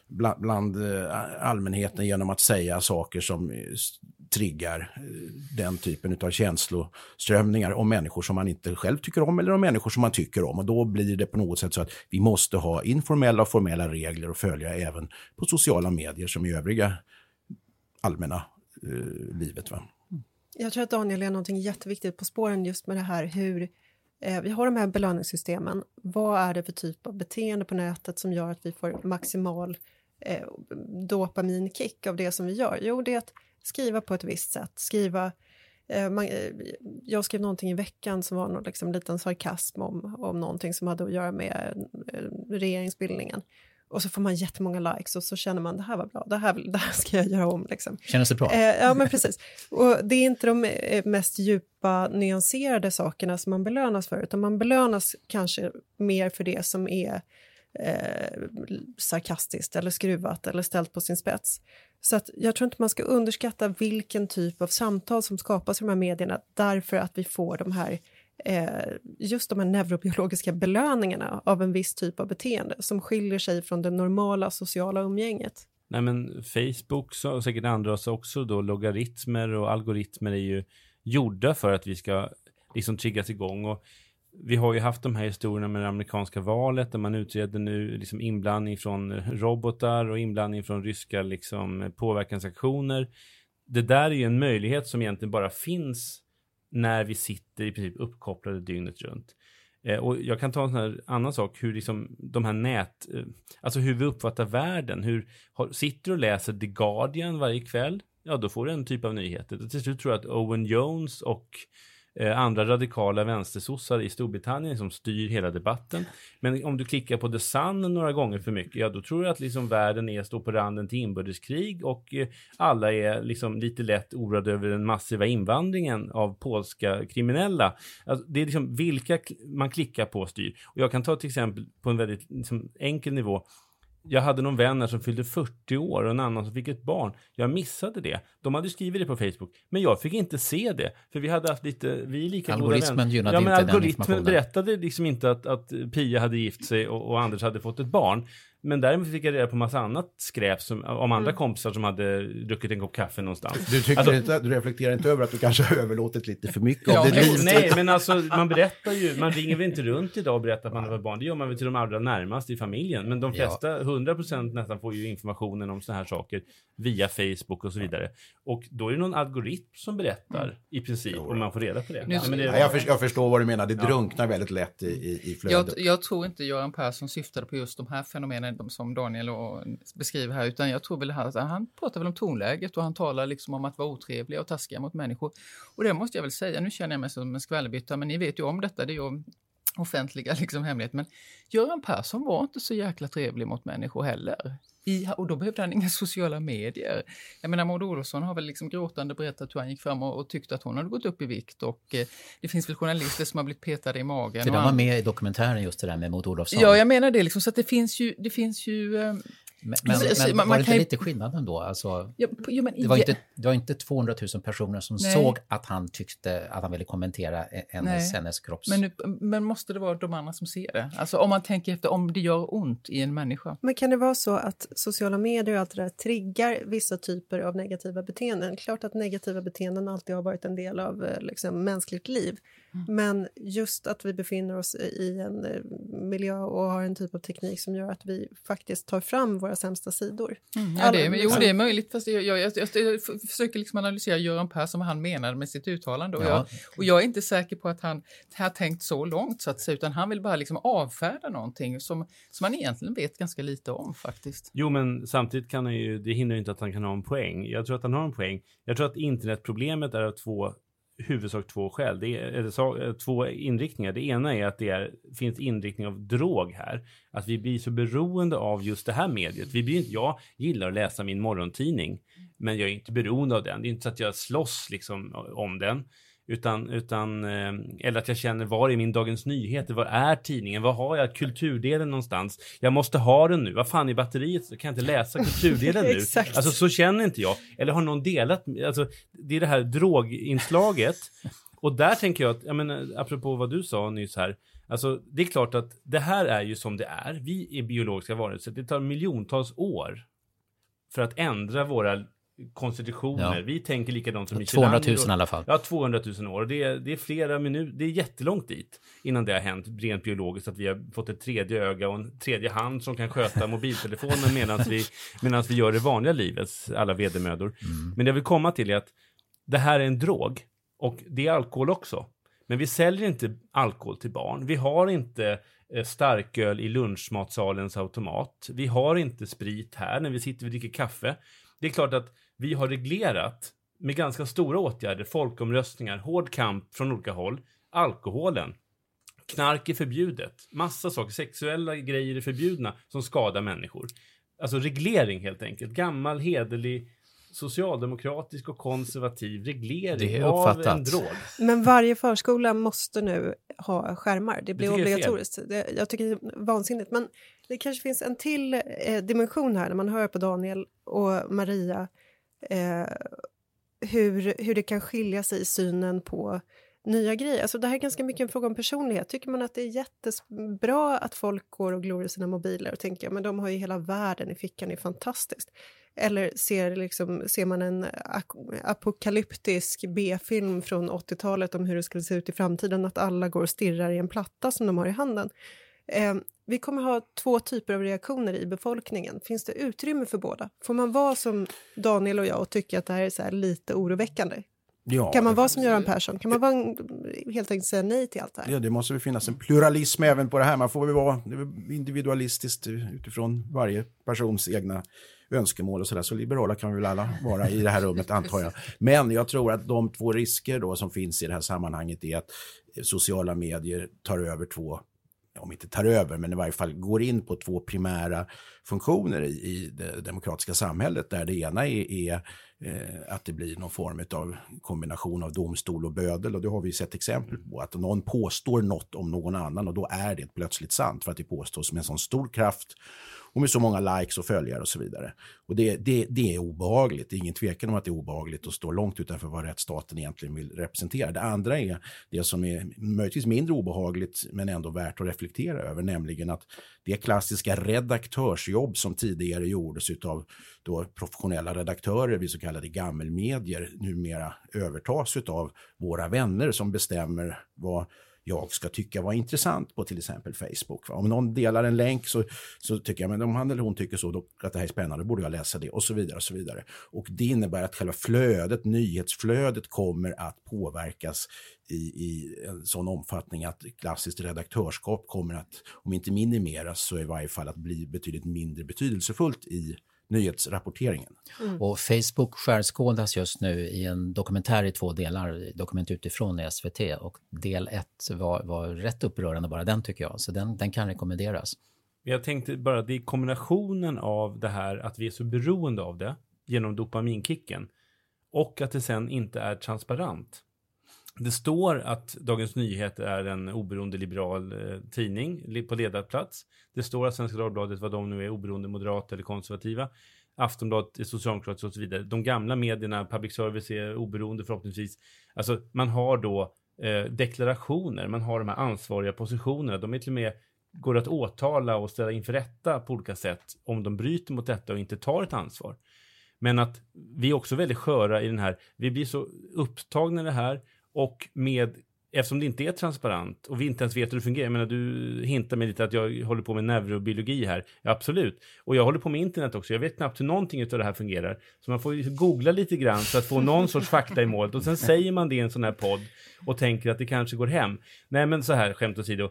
bland, bland eh, allmänheten genom att säga saker som triggar eh, den typen av känsloströmningar om människor som man inte själv tycker om eller om människor som man tycker om. Och då blir det på något sätt så att vi måste ha informella och formella regler att följa även på sociala medier som i övriga allmänna eh, livet. Va? Jag tror att Daniel är någonting jätteviktigt på spåren just med det här hur eh, vi har de här belöningssystemen. Vad är det för typ av beteende på nätet som gör att vi får maximal eh, dopaminkick av det som vi gör? Jo, det är att skriva på ett visst sätt, skriva eh, man, eh, jag skrev någonting i veckan som var någon liksom liten sarkasm om, om någonting som hade att göra med eh, regeringsbildningen. Och så får man jättemånga likes och så känner man det här var bra, det här, det här ska jag göra om. Liksom. Känns det bra? Eh, ja, men precis. Och det är inte de eh, mest djupa, nyanserade sakerna som man belönas för, utan man belönas kanske mer för det som är eh, sarkastiskt eller skruvat eller ställt på sin spets. Så att jag tror inte man ska underskatta vilken typ av samtal som skapas i de här medierna därför att vi får de här Eh, just de här neurobiologiska belöningarna av en viss typ av beteende som skiljer sig från det normala sociala umgänget. Nej men Facebook och säkert andra också då logaritmer och algoritmer är ju gjorda för att vi ska liksom triggas igång och vi har ju haft de här historierna med det amerikanska valet där man utreder nu liksom inblandning från robotar och inblandning från ryska liksom påverkansaktioner. Det där är ju en möjlighet som egentligen bara finns när vi sitter i princip uppkopplade dygnet runt. Eh, och jag kan ta en sån här annan sak, hur liksom de här nät, eh, alltså hur vi uppfattar världen, hur, har, sitter du och läser The Guardian varje kväll, ja då får du en typ av nyheter. Till slut tror jag att Owen Jones och Eh, andra radikala vänstersossar i Storbritannien som styr hela debatten. Men om du klickar på The Sun några gånger för mycket, ja då tror jag att liksom världen är, står på randen till inbördeskrig och eh, alla är liksom lite lätt oroade över den massiva invandringen av polska kriminella. Alltså, det är liksom vilka man klickar på styr. Och jag kan ta till exempel på en väldigt liksom, enkel nivå jag hade någon vän som fyllde 40 år och en annan som fick ett barn. Jag missade det. De hade skrivit det på Facebook, men jag fick inte se det. För vi hade haft lite, vi är lika Algoritmen gynnade ja, men inte algoritmen den berättade liksom inte att, att Pia hade gift sig och, och Anders hade fått ett barn. Men däremot fick jag reda på massa annat skräp som, om andra mm. kompisar som hade druckit en kopp kaffe någonstans. Du, tycker alltså, inte, du reflekterar inte över att du kanske har överlåtit lite för mycket ja, av ditt liv? Nej, men alltså man berättar ju, man ringer väl inte runt idag och berättar att man har barn. Det gör man väl till de allra närmaste i familjen. Men de flesta, ja. 100% nästan, får ju informationen om sådana här saker via Facebook och så vidare. Och då är det någon algoritm som berättar mm. i princip jo. om man får reda på det. Ja, det jag, för, jag, förstår vad du menar, det drunknar väldigt lätt i, i, i flödet. Jag, jag tror inte Göran Persson syftade på just de här fenomenen som Daniel och beskriver här, utan jag tror väl att han pratar väl om tonläget och han talar liksom om att vara otrevliga och taskiga mot människor. Och det måste jag väl säga, nu känner jag mig som en skvallerbytta, men ni vet ju om detta, det är ju offentliga liksom hemlighet. Men Göran Persson var inte så jäkla trevlig mot människor heller. I, och då behövde han inga sociala medier. Jag menar Maud Olofsson har väl liksom gråtande berättat hur han gick fram och, och tyckte att hon hade gått upp i vikt och eh, det finns väl journalister som har blivit petade i magen. För de var med i dokumentären just det där med Maud Olofsson? Ja, jag menar det liksom, så att det finns ju, det finns ju eh, men, men, men var man det inte ju... lite skillnad ändå? Alltså, ja, ja, men, det, var inte, det var inte 200 000 personer som Nej. såg att han tyckte att han ville kommentera hennes, hennes kropps... Men, men måste det vara de andra som ser det? Alltså om man tänker efter om det gör ont i en människa. Men kan det vara så att sociala medier och allt det där triggar vissa typer av negativa beteenden? Klart att negativa beteenden alltid har varit en del av eh, liksom, mänskligt liv. Men just att vi befinner oss i en eh, miljö och har en typ av teknik som gör att vi faktiskt tar fram våra sämsta sidor. Mm, ja, det är, jo, det är möjligt. Fast jag, jag, jag, jag försöker liksom analysera Göran Persson, vad han menade med sitt uttalande. Och, ja. jag, och jag är inte säker på att han har tänkt så långt, så att säga, utan han vill bara liksom avfärda någonting som, som han egentligen vet ganska lite om faktiskt. Jo, men samtidigt kan han ju, det hindrar inte att han kan ha en poäng. Jag tror att han har en poäng. Jag tror att internetproblemet är av två huvudsak två skäl. Det är, eller, eh, två inriktningar. Det ena är att det är, finns inriktning av drog här. Att vi blir så beroende av just det här mediet. Vi blir inte, jag gillar att läsa min morgontidning, men jag är inte beroende av den. Det är inte så att jag slåss liksom om den. Utan, utan, eh, eller att jag känner, var är min Dagens Nyheter? Var är tidningen? Var har jag kulturdelen någonstans? Jag måste ha den nu. Vad fan är batteriet? Så kan jag inte läsa kulturdelen nu? alltså så känner inte jag. Eller har någon delat? Alltså, det är det här droginslaget. Och där tänker jag att, jag menar, apropå vad du sa nyss här. Alltså, det är klart att det här är ju som det är. Vi är biologiska varelser. Det tar miljontals år för att ändra våra konstitutioner. Ja. Vi tänker likadant som 200 000 i alla fall. Ja, 200 000 år. Det är, det är flera minuter, det är jättelångt dit innan det har hänt rent biologiskt att vi har fått ett tredje öga och en tredje hand som kan sköta mobiltelefonen medan vi, vi gör det vanliga livets alla vedermödor. Mm. Men det jag vill komma till är att det här är en drog och det är alkohol också. Men vi säljer inte alkohol till barn. Vi har inte eh, starköl i lunchmatsalens automat. Vi har inte sprit här när vi sitter och dricker kaffe. Det är klart att vi har reglerat med ganska stora åtgärder, folkomröstningar, hård kamp från olika håll, alkoholen. Knark är förbjudet. Massa saker, sexuella grejer är förbjudna som skadar människor. Alltså reglering helt enkelt. Gammal, hederlig, socialdemokratisk och konservativ reglering av en drog. Men varje förskola måste nu ha skärmar. Det blir obligatoriskt. Det, jag tycker det är vansinnigt. Men det kanske finns en till eh, dimension här när man hör på Daniel och Maria eh, hur, hur det kan skilja sig i synen på nya grejer. Alltså det här är ganska mycket en fråga om personlighet. Tycker man att det är jättebra att folk går och glor i sina mobiler och tänker men de har ju hela världen i fickan, det är fantastiskt. Eller ser, liksom, ser man en apokalyptisk B-film från 80-talet om hur det skulle se ut i framtiden, att alla går och stirrar i en platta som de har i handen. Eh, vi kommer ha två typer av reaktioner i befolkningen. Finns det utrymme för båda? Får man vara som Daniel och jag och tycka att det här är så lite oroväckande? Ja, kan man vara som Göran Persson? Kan man vara, helt enkelt säga nej till allt det här? Ja, det måste väl finnas en pluralism även på det här. Man får väl vara individualistiskt utifrån varje persons egna önskemål och sådär. Så liberala kan vi väl alla vara i det här rummet antar jag. Men jag tror att de två risker då som finns i det här sammanhanget är att sociala medier tar över två om inte tar över, men i varje fall går in på två primära funktioner i, i det demokratiska samhället. Där det ena är, är eh, att det blir någon form av kombination av domstol och bödel. Och det har vi sett exempel på. Att någon påstår något om någon annan och då är det plötsligt sant för att det påstås med en sån stor kraft och med så många likes och följare och så vidare. Och det, det, det är obehagligt. Det är ingen tvekan om att det är obehagligt att stå långt utanför vad rättsstaten egentligen vill representera. Det andra är det som är möjligtvis mindre obehagligt men ändå värt att reflektera över, nämligen att det klassiska redaktörsjobb som tidigare gjordes av då professionella redaktörer vid så kallade gammelmedier numera övertas av våra vänner som bestämmer vad jag ska tycka var intressant på till exempel Facebook. Om någon delar en länk så, så tycker jag, men om han eller hon tycker så, då, att det här är spännande, då borde jag läsa det och så vidare. Och så vidare. Och det innebär att själva flödet, nyhetsflödet kommer att påverkas i, i en sån omfattning att klassiskt redaktörskap kommer att, om inte minimeras, så i varje fall att bli betydligt mindre betydelsefullt i nyhetsrapporteringen. Mm. Och Facebook skärskådas just nu i en dokumentär i två delar, Dokument utifrån i SVT och del ett var, var rätt upprörande bara den tycker jag, så den, den kan rekommenderas. Jag tänkte bara, det är kombinationen av det här att vi är så beroende av det genom dopaminkicken och att det sen inte är transparent. Det står att Dagens Nyheter är en oberoende liberal eh, tidning på ledarplats. Det står att Svenska Dagbladet, vad de nu är, oberoende, moderata eller konservativa. Aftonbladet är socialdemokratiskt och så vidare. De gamla medierna, public service är oberoende förhoppningsvis. Alltså man har då eh, deklarationer, man har de här ansvariga positionerna. De är till och med går att åtala och ställa inför rätta på olika sätt om de bryter mot detta och inte tar ett ansvar. Men att vi är också väldigt sköra i den här, vi blir så upptagna i det här och med eftersom det inte är transparent och vi inte ens vet hur det fungerar. Jag menar, du hintar mig lite att jag håller på med neurobiologi här. Ja, absolut. Och jag håller på med internet också. Jag vet knappt hur någonting av det här fungerar. Så man får ju googla lite grann för att få någon sorts fakta i målet. Och sen säger man det i en sån här podd och tänker att det kanske går hem. Nej, men så här, skämt åsido.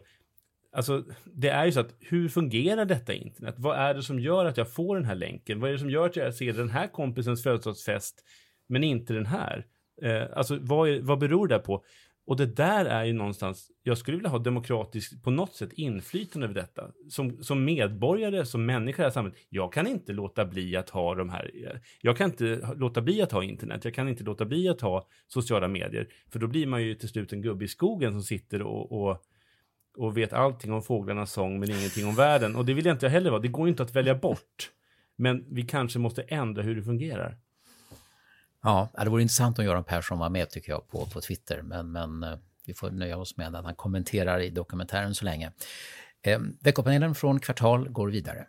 Alltså, det är ju så att hur fungerar detta internet? Vad är det som gör att jag får den här länken? Vad är det som gör att jag ser den här kompisens födelsedagsfest men inte den här? Eh, alltså, vad, är, vad beror det på? Och det där är ju någonstans, jag skulle vilja ha demokratiskt på något sätt inflytande över detta. Som, som medborgare, som människa i det här samhället, jag kan inte låta bli att ha de här, eh, jag kan inte låta bli att ha internet, jag kan inte låta bli att ha sociala medier, för då blir man ju till slut en gubbe i skogen som sitter och, och och vet allting om fåglarnas sång men ingenting om världen. Och det vill jag inte heller vara. Det går ju inte att välja bort. Men vi kanske måste ändra hur det fungerar. Ja, det vore intressant om Göran Persson var med tycker jag på, på Twitter, men, men eh, vi får nöja oss med att han kommenterar i dokumentären så länge. Eh, veckopanelen från Kvartal går vidare.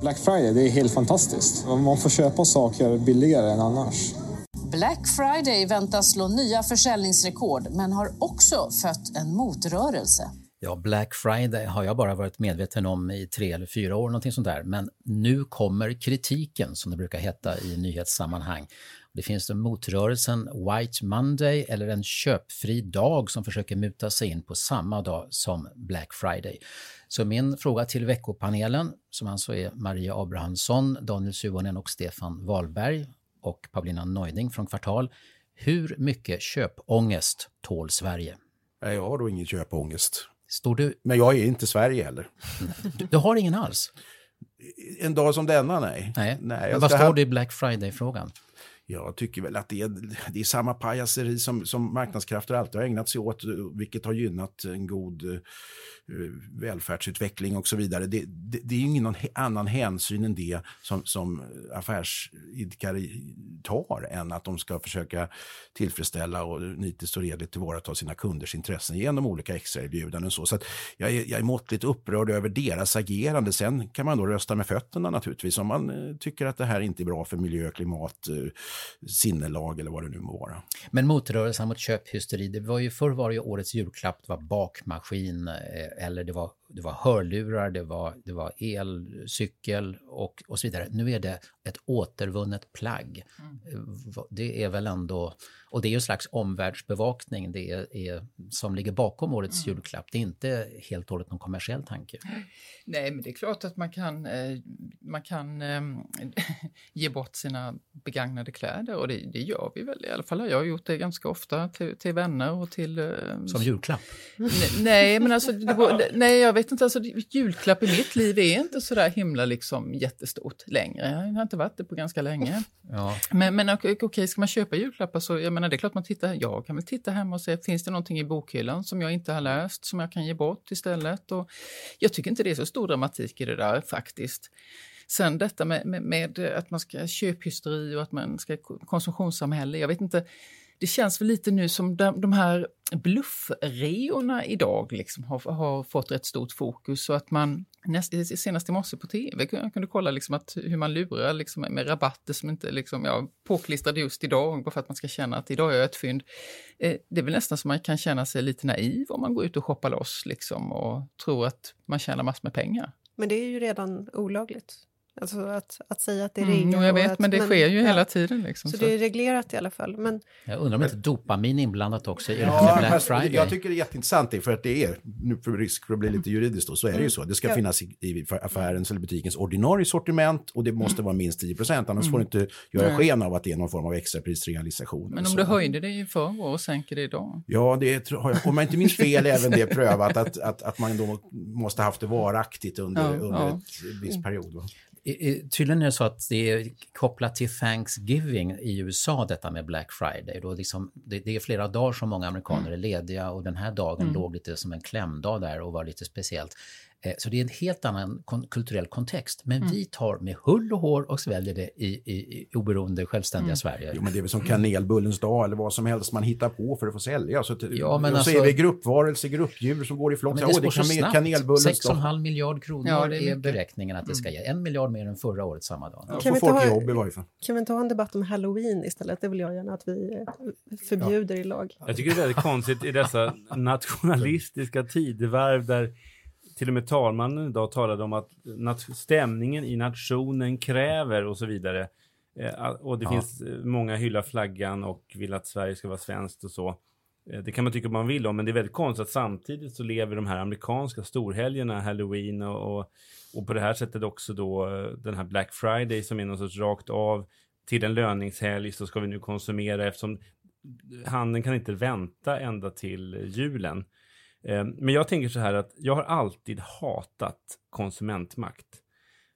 Black Friday, det är helt fantastiskt. Man får köpa saker billigare än annars. Black Friday väntas slå nya försäljningsrekord men har också fött en motrörelse. Ja, Black Friday har jag bara varit medveten om i tre eller fyra år, någonting sånt där. Men nu kommer kritiken, som det brukar heta i nyhetssammanhang. Det finns den motrörelsen White Monday eller en köpfri dag som försöker muta sig in på samma dag som Black Friday. Så min fråga till veckopanelen, som alltså är Maria Abrahamsson, Daniel Suhonen och Stefan Wahlberg och Paulina Neuding från Kvartal. Hur mycket köpångest tål Sverige? Jag har då ingen köpångest. Står du... Men jag är inte Sverige heller. Du, du har ingen alls? En dag som denna, nej. Nej. nej Men vad står det i Black Friday-frågan? Jag tycker väl att det är, det är samma pajaseri som, som marknadskrafter alltid har ägnat sig åt, vilket har gynnat en god Eh, välfärdsutveckling och så vidare. Det, det, det är ju ingen annan hänsyn än det som, som affärsidkare tar än att de ska försöka tillfredsställa och nitiskt och redligt tillvarata sina kunders intressen genom olika extraerbjudanden. Så, så jag, är, jag är måttligt upprörd över deras agerande. Sen kan man då rösta med fötterna naturligtvis om man eh, tycker att det här inte är bra för miljö, klimat, eh, sinnelag eller vad det nu må vara. Men motrörelsen mot köphysteri, det var ju förr var det ju årets julklapp, det var bakmaskin eller det var, det var hörlurar, det var, det var elcykel och, och så vidare. Nu är det ett återvunnet plagg. Mm. Det är väl ändå, och det är ju en slags omvärldsbevakning det är, är som ligger bakom årets mm. julklapp. Det är inte helt och hållet någon kommersiell tanke. Nej, men det är klart att man kan, eh, man kan eh, ge bort sina begagnade kläder och det, det, gör vi väl. I alla fall har jag gjort det ganska ofta till, till vänner och till... Eh, som julklapp? Nej, men alltså, det, nej, jag vet inte. Alltså, julklapp i mitt liv är inte så där himla liksom jättestort längre. Jag har inte varit det på ganska länge. Ja. Men, men okej, okay, ska man köpa julklappar så jag menar, det är klart man tittar. Jag kan väl titta hemma och se, finns det någonting i bokhyllan som jag inte har läst som jag kan ge bort istället? Och jag tycker inte det är så stor dramatik i det där faktiskt. Sen detta med, med, med att man ska köphysteri och att man ska konsumtionssamhälle. Jag vet inte, det känns väl lite nu som de, de här bluffreorna idag liksom har, har fått rätt stort fokus. Så att man näst, senast i morse på tv kunde, kunde kolla liksom att, hur man lurar liksom med rabatter som inte liksom, ja, påklistrade just idag bara för att man ska känna att idag är jag ett fynd. Eh, det är väl nästan som man kan känna sig lite naiv om man går ut och shoppar loss liksom, och tror att man tjänar massor med pengar. Men det är ju redan olagligt. Alltså att, att säga att det mm, ringer. jag vet, att, men det sker ju ja. hela tiden. Liksom, så, så, det är reglerat i alla fall. Men... Jag undrar om inte dopamin inblandat också i ja, Black Friday. Jag tycker det är jätteintressant, för att det är, nu för risk för att bli lite juridiskt då, så är det ju så. Det ska Ja. finnas i, i affärens eller butikens ordinarie sortiment och det måste vara minst 10 procent, annars Mm. får du inte göra Nej. sken av att det är någon form av extraprisrealisation. Men om så. du höjde det i förra och sänker det idag? Ja, det tror- har jag, om jag inte minns fel, även det prövat att, att, att man då måste haft det varaktigt under, Ja, under ja. ett viss period. Va? Tydligen är det så att det är kopplat till Thanksgiving i USA, detta med Black Friday. Då liksom, det, det är flera dagar som många amerikaner är lediga och den här dagen Mm. låg lite som en klämdag där och var lite speciellt. Eh, Så det är en helt annan kon- kulturell kontext. Men Mm. vi tar med hull och hår och sväljer det i, i, i oberoende, självständiga Mm. Sverige. Jo, men det är väl som kanelbullens dag eller vad som helst man hittar på för att få sälja. Så, att, Ja, men och så alltså- är vi gruppvarelser, gruppdjur som går i flock. Så, det går så kan- snabbt. kanelbullens 6,5 miljard kronor Ja, det är är, beräkningen att det ska ge. En miljard mer än förra året samma dag. Ja, Kan vi folk ta- jobb i varje fall. Kan vi inte ha en debatt om halloween istället? Det vill jag gärna att vi eh, förbjuder i lag. Jag tycker det är väldigt konstigt i dessa nationalistiska tidevarv där till och med talmannen idag talade om att stämningen i nationen kräver och så vidare. Eh, och det Ja. finns eh, många hyllar flaggan och vill att Sverige ska vara svenskt och så. Eh, Det kan man tycka man vill om, men det är väldigt konstigt att samtidigt så lever de här amerikanska storhelgerna, halloween och, och, och på det här sättet också då den här Black Friday som är någon sorts rakt av till en löningshelg så ska vi nu konsumera eftersom handeln kan inte vänta ända till julen. Ehm, men jag tänker så här att jag har alltid hatat konsumentmakt.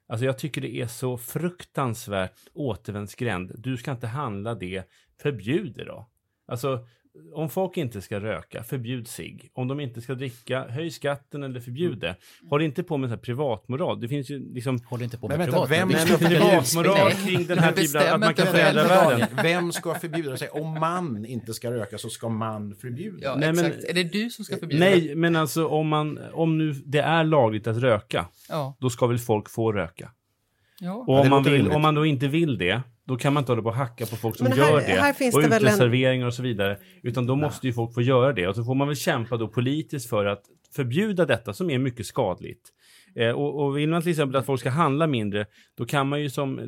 Alltså jag tycker det är så fruktansvärt återvändsgränd. Du ska inte handla det, förbjud det då. Alltså om folk inte ska röka, förbjud sig. Om de inte ska dricka, höj skatten eller förbjud det. Håll inte på med så här privatmoral. Det finns ju liksom... Håll inte på Men med vänta, privat. vem ska privatmoral kring den här typen att man kan förändra världen? Vem ska förbjuda sig? Om man inte ska röka så ska man förbjuda. Ja, Nej, men-. Är det du som ska förbjuda? Nej, men alltså om man, om nu det är lagligt att röka, Ja. då ska väl folk få röka. Ja. Och om, man vill, om man då inte vill det, då kan man inte hålla på och hacka på folk som här- gör det. och det väl en- uteserveringar och så vidare. Utan då måste ju folk få göra det. Och så får man väl kämpa då politiskt för att förbjuda detta som är mycket skadligt. Eh, och, och vill man till exempel att folk ska handla mindre, då kan man ju som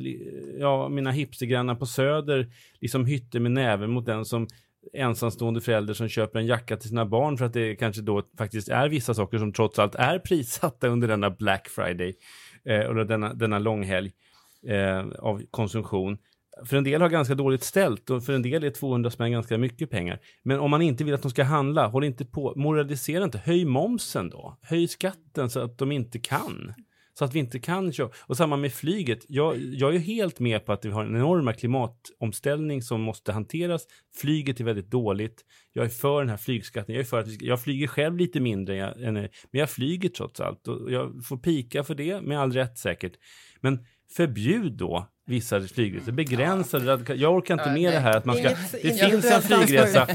ja, mina hipstergrannar på Söder liksom hytter med näven mot den som ensamstående förälder som köper en jacka till sina barn för att det kanske då faktiskt är vissa saker som trots allt är prissatta under denna Black Friday eh, och denna, denna långhelg eh, av konsumtion. För en del har ganska dåligt ställt och för en del är 200 spänn ganska mycket pengar. Men om man inte vill att de ska handla, håll inte på, moralisera inte, höj momsen då. Höj skatten så att de inte kan. Så att vi inte kan köra. Och samma med flyget. Jag, jag är helt med på att vi har en enorma klimatomställning som måste hanteras. Flyget är väldigt dåligt. Jag är för den här flygskatten. Jag, är för att vi ska, jag flyger själv lite mindre, än jag- men jag flyger trots allt. Och jag får pika för det, med all rätt säkert. Men förbjud då vissa flygresor. Begränsa det. radika- Jag orkar inte Ja, med nej. det här att man ska... Inget Det finns en flygresa.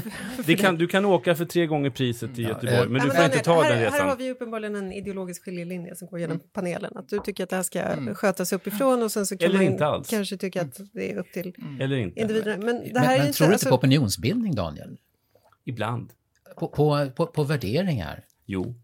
Det kan, du kan åka för tre gånger priset i Göteborg, men Ja, du får nej, inte ta här, den Här har resan. vi uppenbarligen en ideologisk skiljelinje som går genom Mm. panelen. Att du tycker att det här ska skötas uppifrån och sen så kan Eller man inte alls. kanske tycka att det är upp till Eller inte. individerna. Men det Men, men inte... tror du inte alltså- på opinionsbildning, Daniel? Ibland. På, på, på, på värderingar? Jo.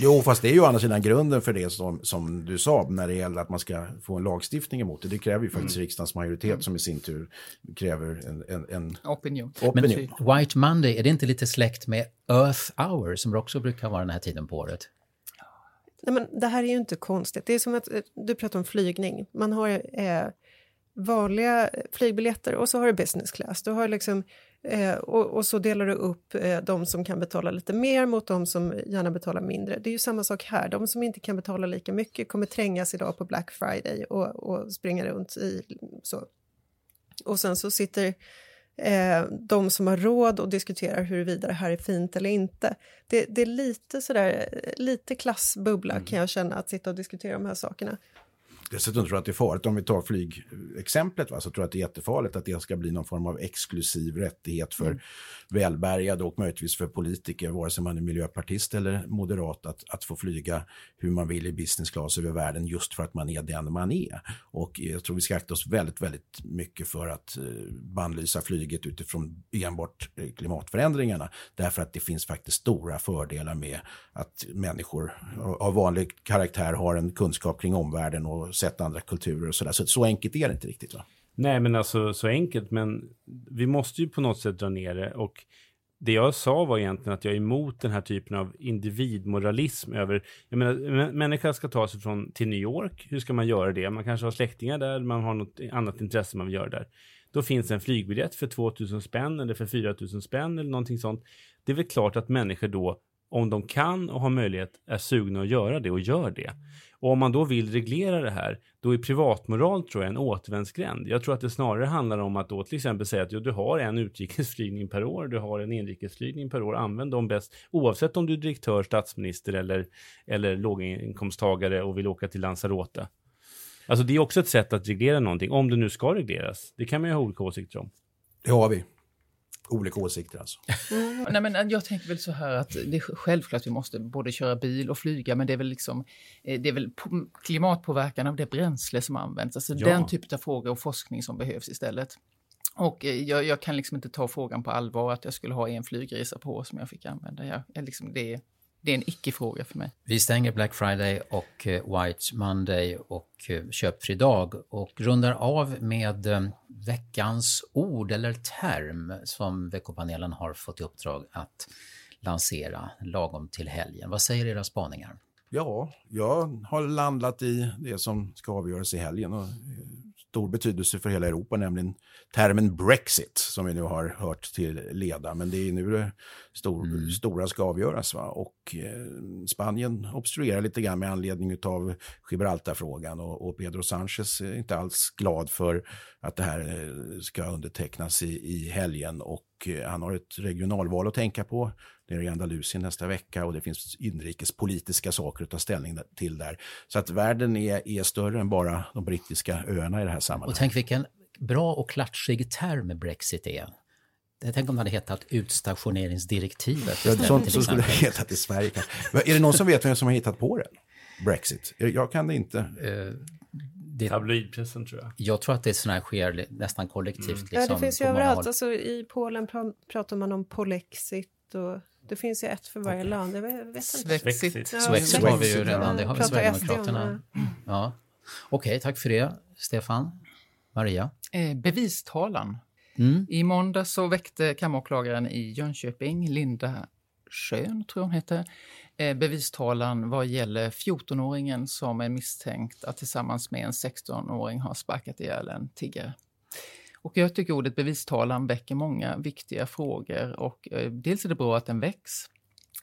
Jo, fast det är ju å andra sidan grunden för det som, som du sa när det gäller att man ska få en lagstiftning emot det. Det kräver ju faktiskt riksdagens majoritet som i sin tur kräver en, en, en Opinion. opinion. Men White Monday, är det inte lite släkt med Earth Hour som också brukar vara den här tiden på året? Nej, men det här är ju inte konstigt. Det är som att eh, du pratar om flygning. Man har eh, vanliga flygbiljetter och så har du business class. Du har liksom, eh, och, och så delar du upp eh, de som kan betala lite mer mot de som gärna betalar mindre. Det är ju samma sak här. De som inte kan betala lika mycket kommer trängas idag på Black Friday och, och springa runt i så. Och sen så sitter eh, de som har råd och diskuterar huruvida det här är fint eller inte. Det, det är lite sådär, lite klassbubbla kan jag känna att sitta och diskutera de här sakerna. Dessutom tror jag att det är farligt, om vi tar flygexemplet, va, så tror jag att det är jättefarligt att det ska bli någon form av exklusiv rättighet för Mm. välbärgade och möjligtvis för politiker, vare sig man är miljöpartist eller moderat, att, att få flyga hur man vill i business class över världen just för att man är den man är. Och jag tror vi ska akta oss väldigt, väldigt mycket för att eh, bannlysa flyget utifrån enbart eh, klimatförändringarna, därför att det finns faktiskt stora fördelar med att människor av vanlig karaktär har en kunskap kring omvärlden och sett andra kulturer och sådär. Så, så enkelt är det inte riktigt. Va? Nej, men alltså så enkelt, men vi måste ju på något sätt dra ner det och det jag sa var egentligen att jag är emot den här typen av individmoralism över, jag menar, människan ska ta sig från till New York, hur ska man göra det? Man kanske har släktingar där, man har något annat intresse man vill göra där. Då finns en flygbiljett för 2000 spänn eller för 4000 spänn eller någonting sånt. Det är väl klart att människor då om de kan och har möjlighet, är sugna att göra det och gör det. Och om man då vill reglera det här, då är privatmoral tror jag en återvändsgränd. Jag tror att det snarare handlar om att då till exempel säga att jo, du har en utrikesflygning per år, du har en inrikesflygning per år, använd dem bäst, oavsett om du är direktör, statsminister eller, eller låginkomsttagare och vill åka till Lanzarote. Alltså det är också ett sätt att reglera någonting, om det nu ska regleras. Det kan man ju ha olika åsikter om. Det har vi. Olika åsikter alltså. Mm. Nej, men jag tänker väl så här att det är självklart att vi måste både köra bil och flyga, men det är väl liksom eh, det är väl klimatpåverkan av det bränsle som används, alltså ja. den typen av frågor och forskning som behövs istället. Och eh, jag, jag, kan liksom inte ta frågan på allvar att jag skulle ha en flygresa på som jag fick använda. Jag, jag liksom, det, det är en icke-fråga för mig. Vi stänger Black Friday och eh, White Monday och eh, köpfri dag och rundar av med eh, veckans ord eller term som veckopanelen har fått i uppdrag att lansera lagom till helgen. Vad säger era spaningar? Ja, jag har landat i det som ska avgöras i helgen och stor betydelse för hela Europa, nämligen termen Brexit som vi nu har hört till leda. Men det är nu det stor, mm. stora ska avgöras. Va? Och eh, Spanien obstruerar lite grann med anledning av Gibraltarfrågan och, och Pedro Sanchez är inte alls glad för att det här eh, ska undertecknas i, i helgen och eh, han har ett regionalval att tänka på nere i Andalusien nästa vecka och det finns inrikespolitiska saker att ta ställning till där. Så att världen är, är större än bara de brittiska öarna i det här sammanhanget. Och tänk vilken bra och klatschig term Brexit är. Tänk om det hade hetat utstationeringsdirektivet. Ja, sånt som skulle det hetat i Sverige. Är det någon som vet vem som har hittat på den? Brexit? Jag kan det inte. Uh, det, Tabloidpressen tror jag. Jag tror att det sådana här sker nästan kollektivt. Mm. Liksom, ja, det finns ju överallt. Alltså, I Polen pratar man om polexit och det finns ju ett för varje land. Jag vet Svexit. Ja, Svexit har vi ju redan, det har vi Sverigedemokraterna. Ja. Okej, okay, tack för det. Stefan? Maria? Eh, bevistalan. Mm. I måndag så väckte kammaråklagaren i Jönköping, Linda Schön, tror jag hon heter, eh, bevistalan vad gäller 14-åringen som är misstänkt att tillsammans med en 16-åring ha sparkat ihjäl en tiggare. Och jag tycker ordet bevistalan väcker många viktiga frågor och eh, dels är det bra att den väcks,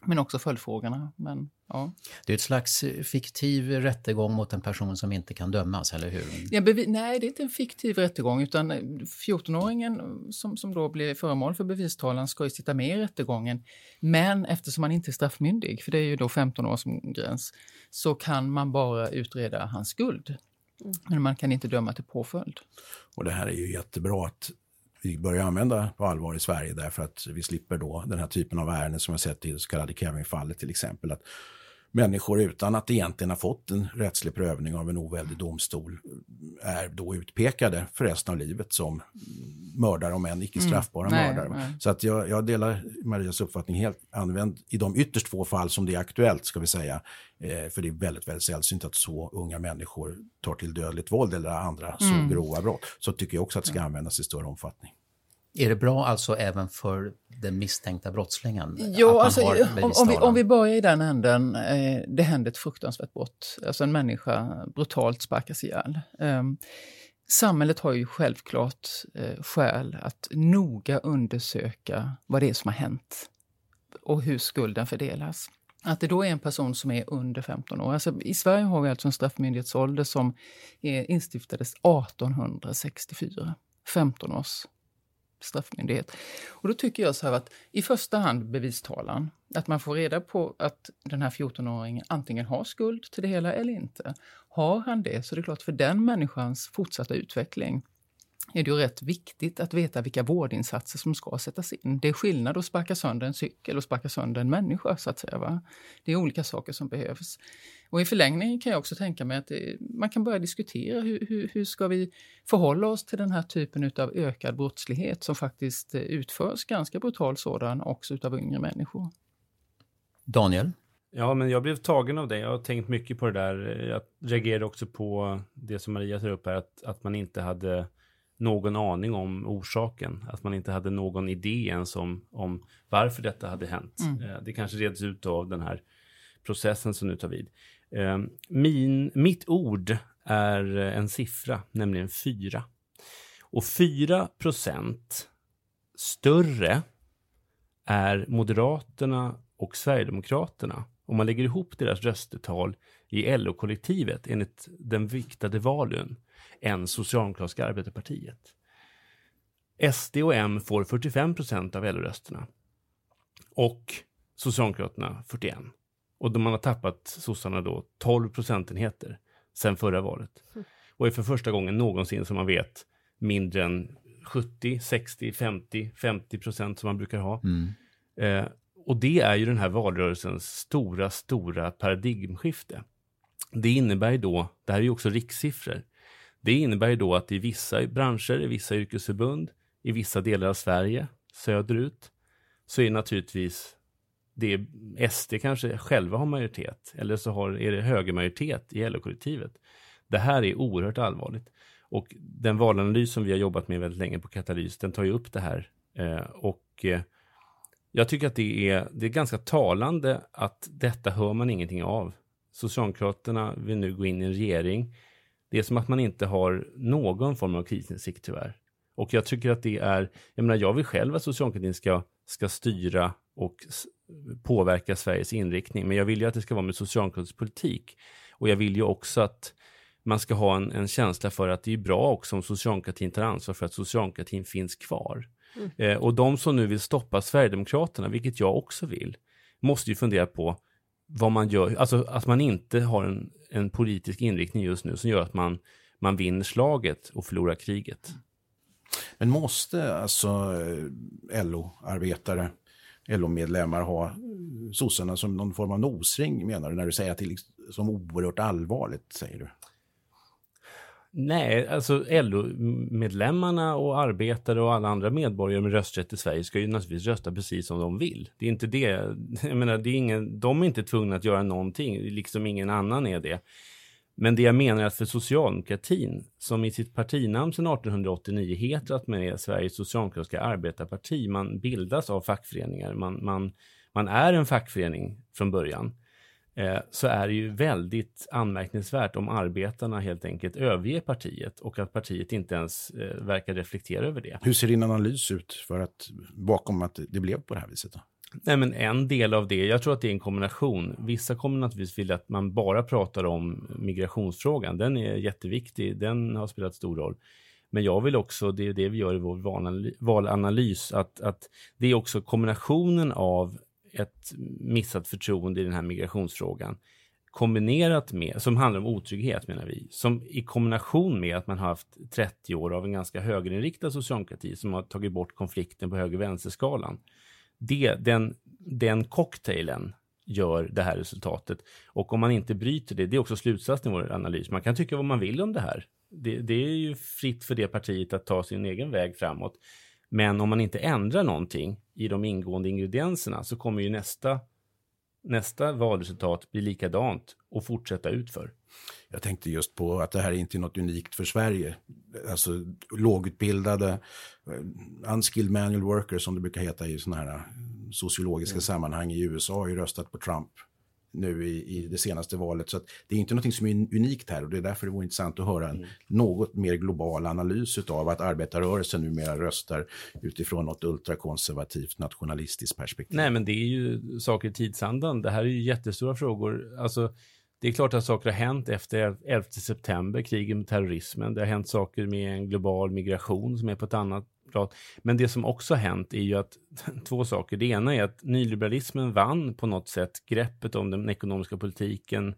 men också följdfrågorna. Men, ja. Det är ett slags eh, fiktiv rättegång mot en person som inte kan dömas, eller hur? Ja, nej, det är inte en fiktiv rättegång utan 14-åringen som, som då blir föremål för bevistalan ska ju sitta med i rättegången. Men eftersom han inte är straffmyndig, för det är ju då 15 år som gräns, så kan man bara utreda hans skuld. Men man kan inte döma till påföljd. Och det här är ju jättebra att vi börjar använda på allvar i Sverige därför att vi slipper då den här typen av ärenden som jag sett i det så kallade Kevin-fallet till exempel. Att människor utan att egentligen ha fått en rättslig prövning av en oväldig domstol är då utpekade för resten av livet som mördare, om än icke mm. straffbara mm. mördare. Nej. Så att jag, jag, delar Marias uppfattning helt. Använd i de ytterst få fall som det är aktuellt, ska vi säga. Eh, för det är väldigt, väldigt sällsynt att så unga människor tar till dödligt våld eller andra mm. så grova brott. Så tycker jag också att det ska användas i större omfattning. Är det bra alltså även för den misstänkta brottslingen? Jo, alltså, om, om, vi, om vi börjar i den änden, eh, det händer ett fruktansvärt brott. Alltså en människa brutalt sparkas ihjäl. Eh, samhället har ju självklart eh, skäl att noga undersöka vad det är som har hänt och hur skulden fördelas. Att det då är en person som är under 15 år. Alltså, I Sverige har vi alltså en straffmyndighetsålder som är, instiftades 1864. 15 års straffmyndighet. Och då tycker jag så här att i första hand bevistalan, att man får reda på att den här 14-åringen antingen har skuld till det hela eller inte. Har han det så är det klart för den människans fortsatta utveckling är det ju rätt viktigt att veta vilka vårdinsatser som ska sättas in. Det är skillnad att sparka sönder en cykel och sparka sönder en människa, så att säga. Va? Det är olika saker som behövs. Och i förlängningen kan jag också tänka mig att det, man kan börja diskutera hur, hur, hur, ska vi förhålla oss till den här typen av ökad brottslighet som faktiskt utförs, ganska brutal sådan, också utav yngre människor. Daniel? Ja, men jag blev tagen av det. Jag har tänkt mycket på det där. Jag reagerade också på det som Maria tar upp här, att, att man inte hade någon aning om orsaken. Att man inte hade någon idé ens om, om varför detta hade hänt. Mm. Eh, det kanske reds ut av den här processen som nu tar vid. Eh, min, mitt ord är en siffra, nämligen fyra. Och fyra procent större är Moderaterna och Sverigedemokraterna, om man lägger ihop deras röstetal i LO-kollektivet enligt den viktade valen än Socialdemokratiska arbetarpartiet. SD och M får 45 procent av LO-rösterna och Socialdemokraterna 41. Och man har tappat sossarna då 12 procentenheter sen förra valet. Och är för första gången någonsin som man vet mindre än 70, 60, 50, 50 procent som man brukar ha. Mm. Eh, och det är ju den här valrörelsens stora, stora paradigmskifte. Det innebär ju då, det här är ju också rikssiffror, det innebär ju då att i vissa branscher, i vissa yrkesförbund, i vissa delar av Sverige, söderut, så är naturligtvis det SD kanske själva har majoritet, eller så har, är det högermajoritet i LO-kollektivet. Det här är oerhört allvarligt. Och den valanalys som vi har jobbat med väldigt länge på Katalys, den tar ju upp det här. Eh, och eh, jag tycker att det är, det är ganska talande att detta hör man ingenting av. Socialdemokraterna vill nu gå in i en regering. Det är som att man inte har någon form av krisinsikt tyvärr. Och jag tycker att det är, jag menar jag vill själv att socialdemokratin ska, ska styra och påverka Sveriges inriktning, men jag vill ju att det ska vara med socialdemokratisk politik. Och jag vill ju också att man ska ha en, en känsla för att det är bra också om socialdemokratin tar ansvar för att socialdemokratin finns kvar. Mm. Eh, och de som nu vill stoppa Sverigedemokraterna, vilket jag också vill, måste ju fundera på vad man gör, alltså att man inte har en, en politisk inriktning just nu som gör att man, man vinner slaget och förlorar kriget. Men måste alltså eh, LO-arbetare, LO-medlemmar ha eh, sossarna som någon form av nosring menar du när du säger att det är liksom, oerhört allvarligt, säger du? Nej, alltså LO-medlemmarna och arbetare och alla andra medborgare med rösträtt i Sverige ska ju naturligtvis rösta precis som de vill. Det är inte det. Jag menar, det är ingen, de är inte tvungna att göra någonting, liksom ingen annan är det. Men det jag menar är att för socialdemokratin, som i sitt partinamn sedan 1889 heter att man är Sveriges socialdemokratiska arbetarparti, man bildas av fackföreningar, man, man, man är en fackförening från början. Eh, så är det ju väldigt anmärkningsvärt om arbetarna helt enkelt överger partiet och att partiet inte ens eh, verkar reflektera över det. Hur ser din analys ut för att, bakom att det blev på det här viset? Då? Nej, men en del av det, jag tror att det är en kombination. Vissa kommer naturligtvis vilja att man bara pratar om migrationsfrågan. Den är jätteviktig, den har spelat stor roll. Men jag vill också, det är det vi gör i vår valanalys, att, att det är också kombinationen av ett missat förtroende i den här migrationsfrågan kombinerat med, som handlar om otrygghet menar vi, som i kombination med att man har haft 30 år av en ganska högerinriktad socialdemokrati som har tagit bort konflikten på höger-vänsterskalan. Den, den cocktailen gör det här resultatet. Och om man inte bryter det, det är också slutsatsen i vår analys. Man kan tycka vad man vill om det här. Det, det är ju fritt för det partiet att ta sin egen väg framåt. Men om man inte ändrar någonting i de ingående ingredienserna så kommer ju nästa, nästa valresultat bli likadant och fortsätta utför. Jag tänkte just på att det här är inte något unikt för Sverige. Alltså lågutbildade, eh, unskilled manual workers som det brukar heta i sådana här sociologiska mm. sammanhang i USA har ju röstat på Trump nu i, i det senaste valet. Så det är inte något som är unikt här och det är därför det vore intressant att höra en mm. något mer global analys av att arbetarrörelsen numera röstar utifrån något ultrakonservativt nationalistiskt perspektiv. Nej, men det är ju saker i tidsandan. Det här är ju jättestora frågor. Alltså, det är klart att saker har hänt efter 11 september, kriget med terrorismen. Det har hänt saker med en global migration som är på ett annat prat. Men det som också har hänt är ju att två saker. Det ena är att nyliberalismen vann på något sätt greppet om den ekonomiska politiken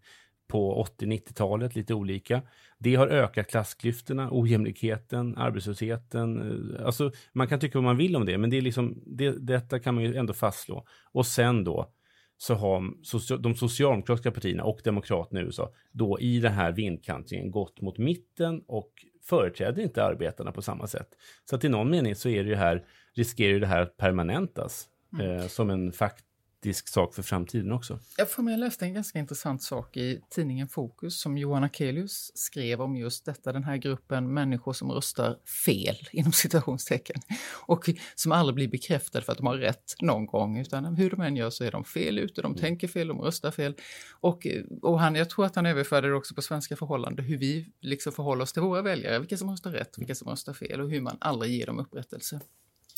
på 80-90-talet, lite olika. Det har ökat klassklyftorna, ojämlikheten, arbetslösheten. Eh, alltså, man kan tycka vad man vill om det, men det är liksom, det, detta kan man ju ändå fastslå. Och sen då, så har de socialdemokratiska partierna och demokraterna i USA då i den här vindkantringen gått mot mitten och företräder inte arbetarna på samma sätt. Så att i någon mening så är det ju här, riskerar det här att permanentas mm. eh, som en fakt praktisk sak för framtiden också. Jag, för mig, läste en ganska intressant sak i tidningen Fokus som Johan Akelius skrev om just detta, den här gruppen människor som röstar fel, inom citationstecken, och som aldrig blir bekräftade för att de har rätt någon gång, utan hur de än gör så är de fel ute, de mm. tänker fel, de röstar fel. Och, och han, jag tror att han överförde det också på svenska förhållanden, hur vi liksom förhåller oss till våra väljare, vilka som röstar rätt, vilka som röstar fel och hur man aldrig ger dem upprättelse.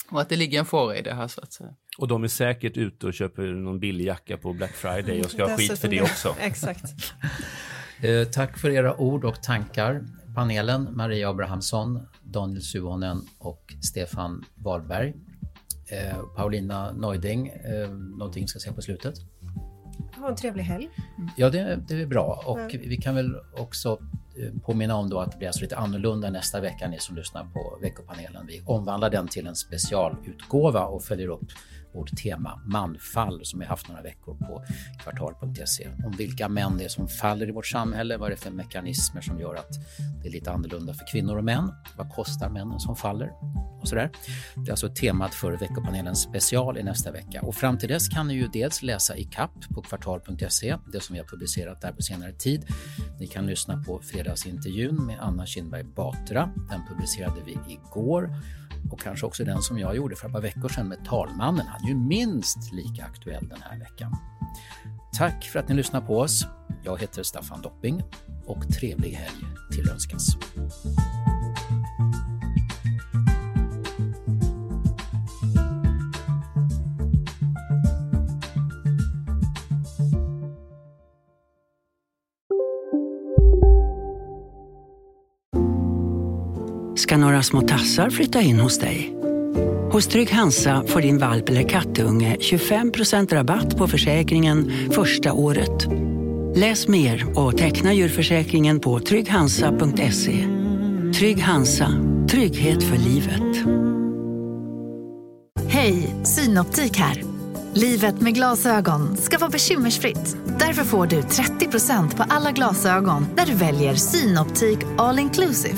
Och att det ligger en fara i det här så att säga. Och de är säkert ute och köper någon billig jacka på Black Friday och ska ha skit för det också. Exakt. Eh, tack för era ord och tankar. Panelen Maria Abrahamsson, Daniel Suhonen och Stefan Wahlberg. Eh, Paulina Neuding, eh, någonting jag ska säga på slutet? Ha en trevlig helg. Ja, det, det är bra. Och Ja. vi kan väl också Eh, påminna om då att det blir alltså lite annorlunda nästa vecka, ni som lyssnar på veckopanelen. Vi omvandlar den till en specialutgåva och följer upp vårt tema manfall som vi haft några veckor på kvartal.se. Om vilka män det är som faller i vårt samhälle, vad är det för mekanismer som gör att det är lite annorlunda för kvinnor och män. Vad kostar männen som faller? Och sådär. Det är alltså temat för veckopanelens special i nästa vecka. Och fram till dess kan ni ju dels läsa i kapp på kvartal.se, det som vi har publicerat där på senare tid. Ni kan lyssna på fredagsintervjun med Anna Kinberg Batra. Den publicerade vi igår. Och kanske också den som jag gjorde för ett par veckor sedan med talmannen. Han är ju minst lika aktuell den här veckan. Tack för att ni lyssnar på oss. Jag heter Staffan Dopping och trevlig helg tillönskas. Ska några små tassar flytta in hos dig. Hos Trygg Hansa får din valp eller kattunge 25% rabatt på försäkringen första året. Läs mer och teckna djurförsäkringen på trygghansa.se. Trygg Hansa, trygghet för livet. Hej, Synoptik här. Livet med glasögon ska vara bekymmersfritt. Därför får du 30% på alla glasögon när du väljer Synoptik All Inclusive.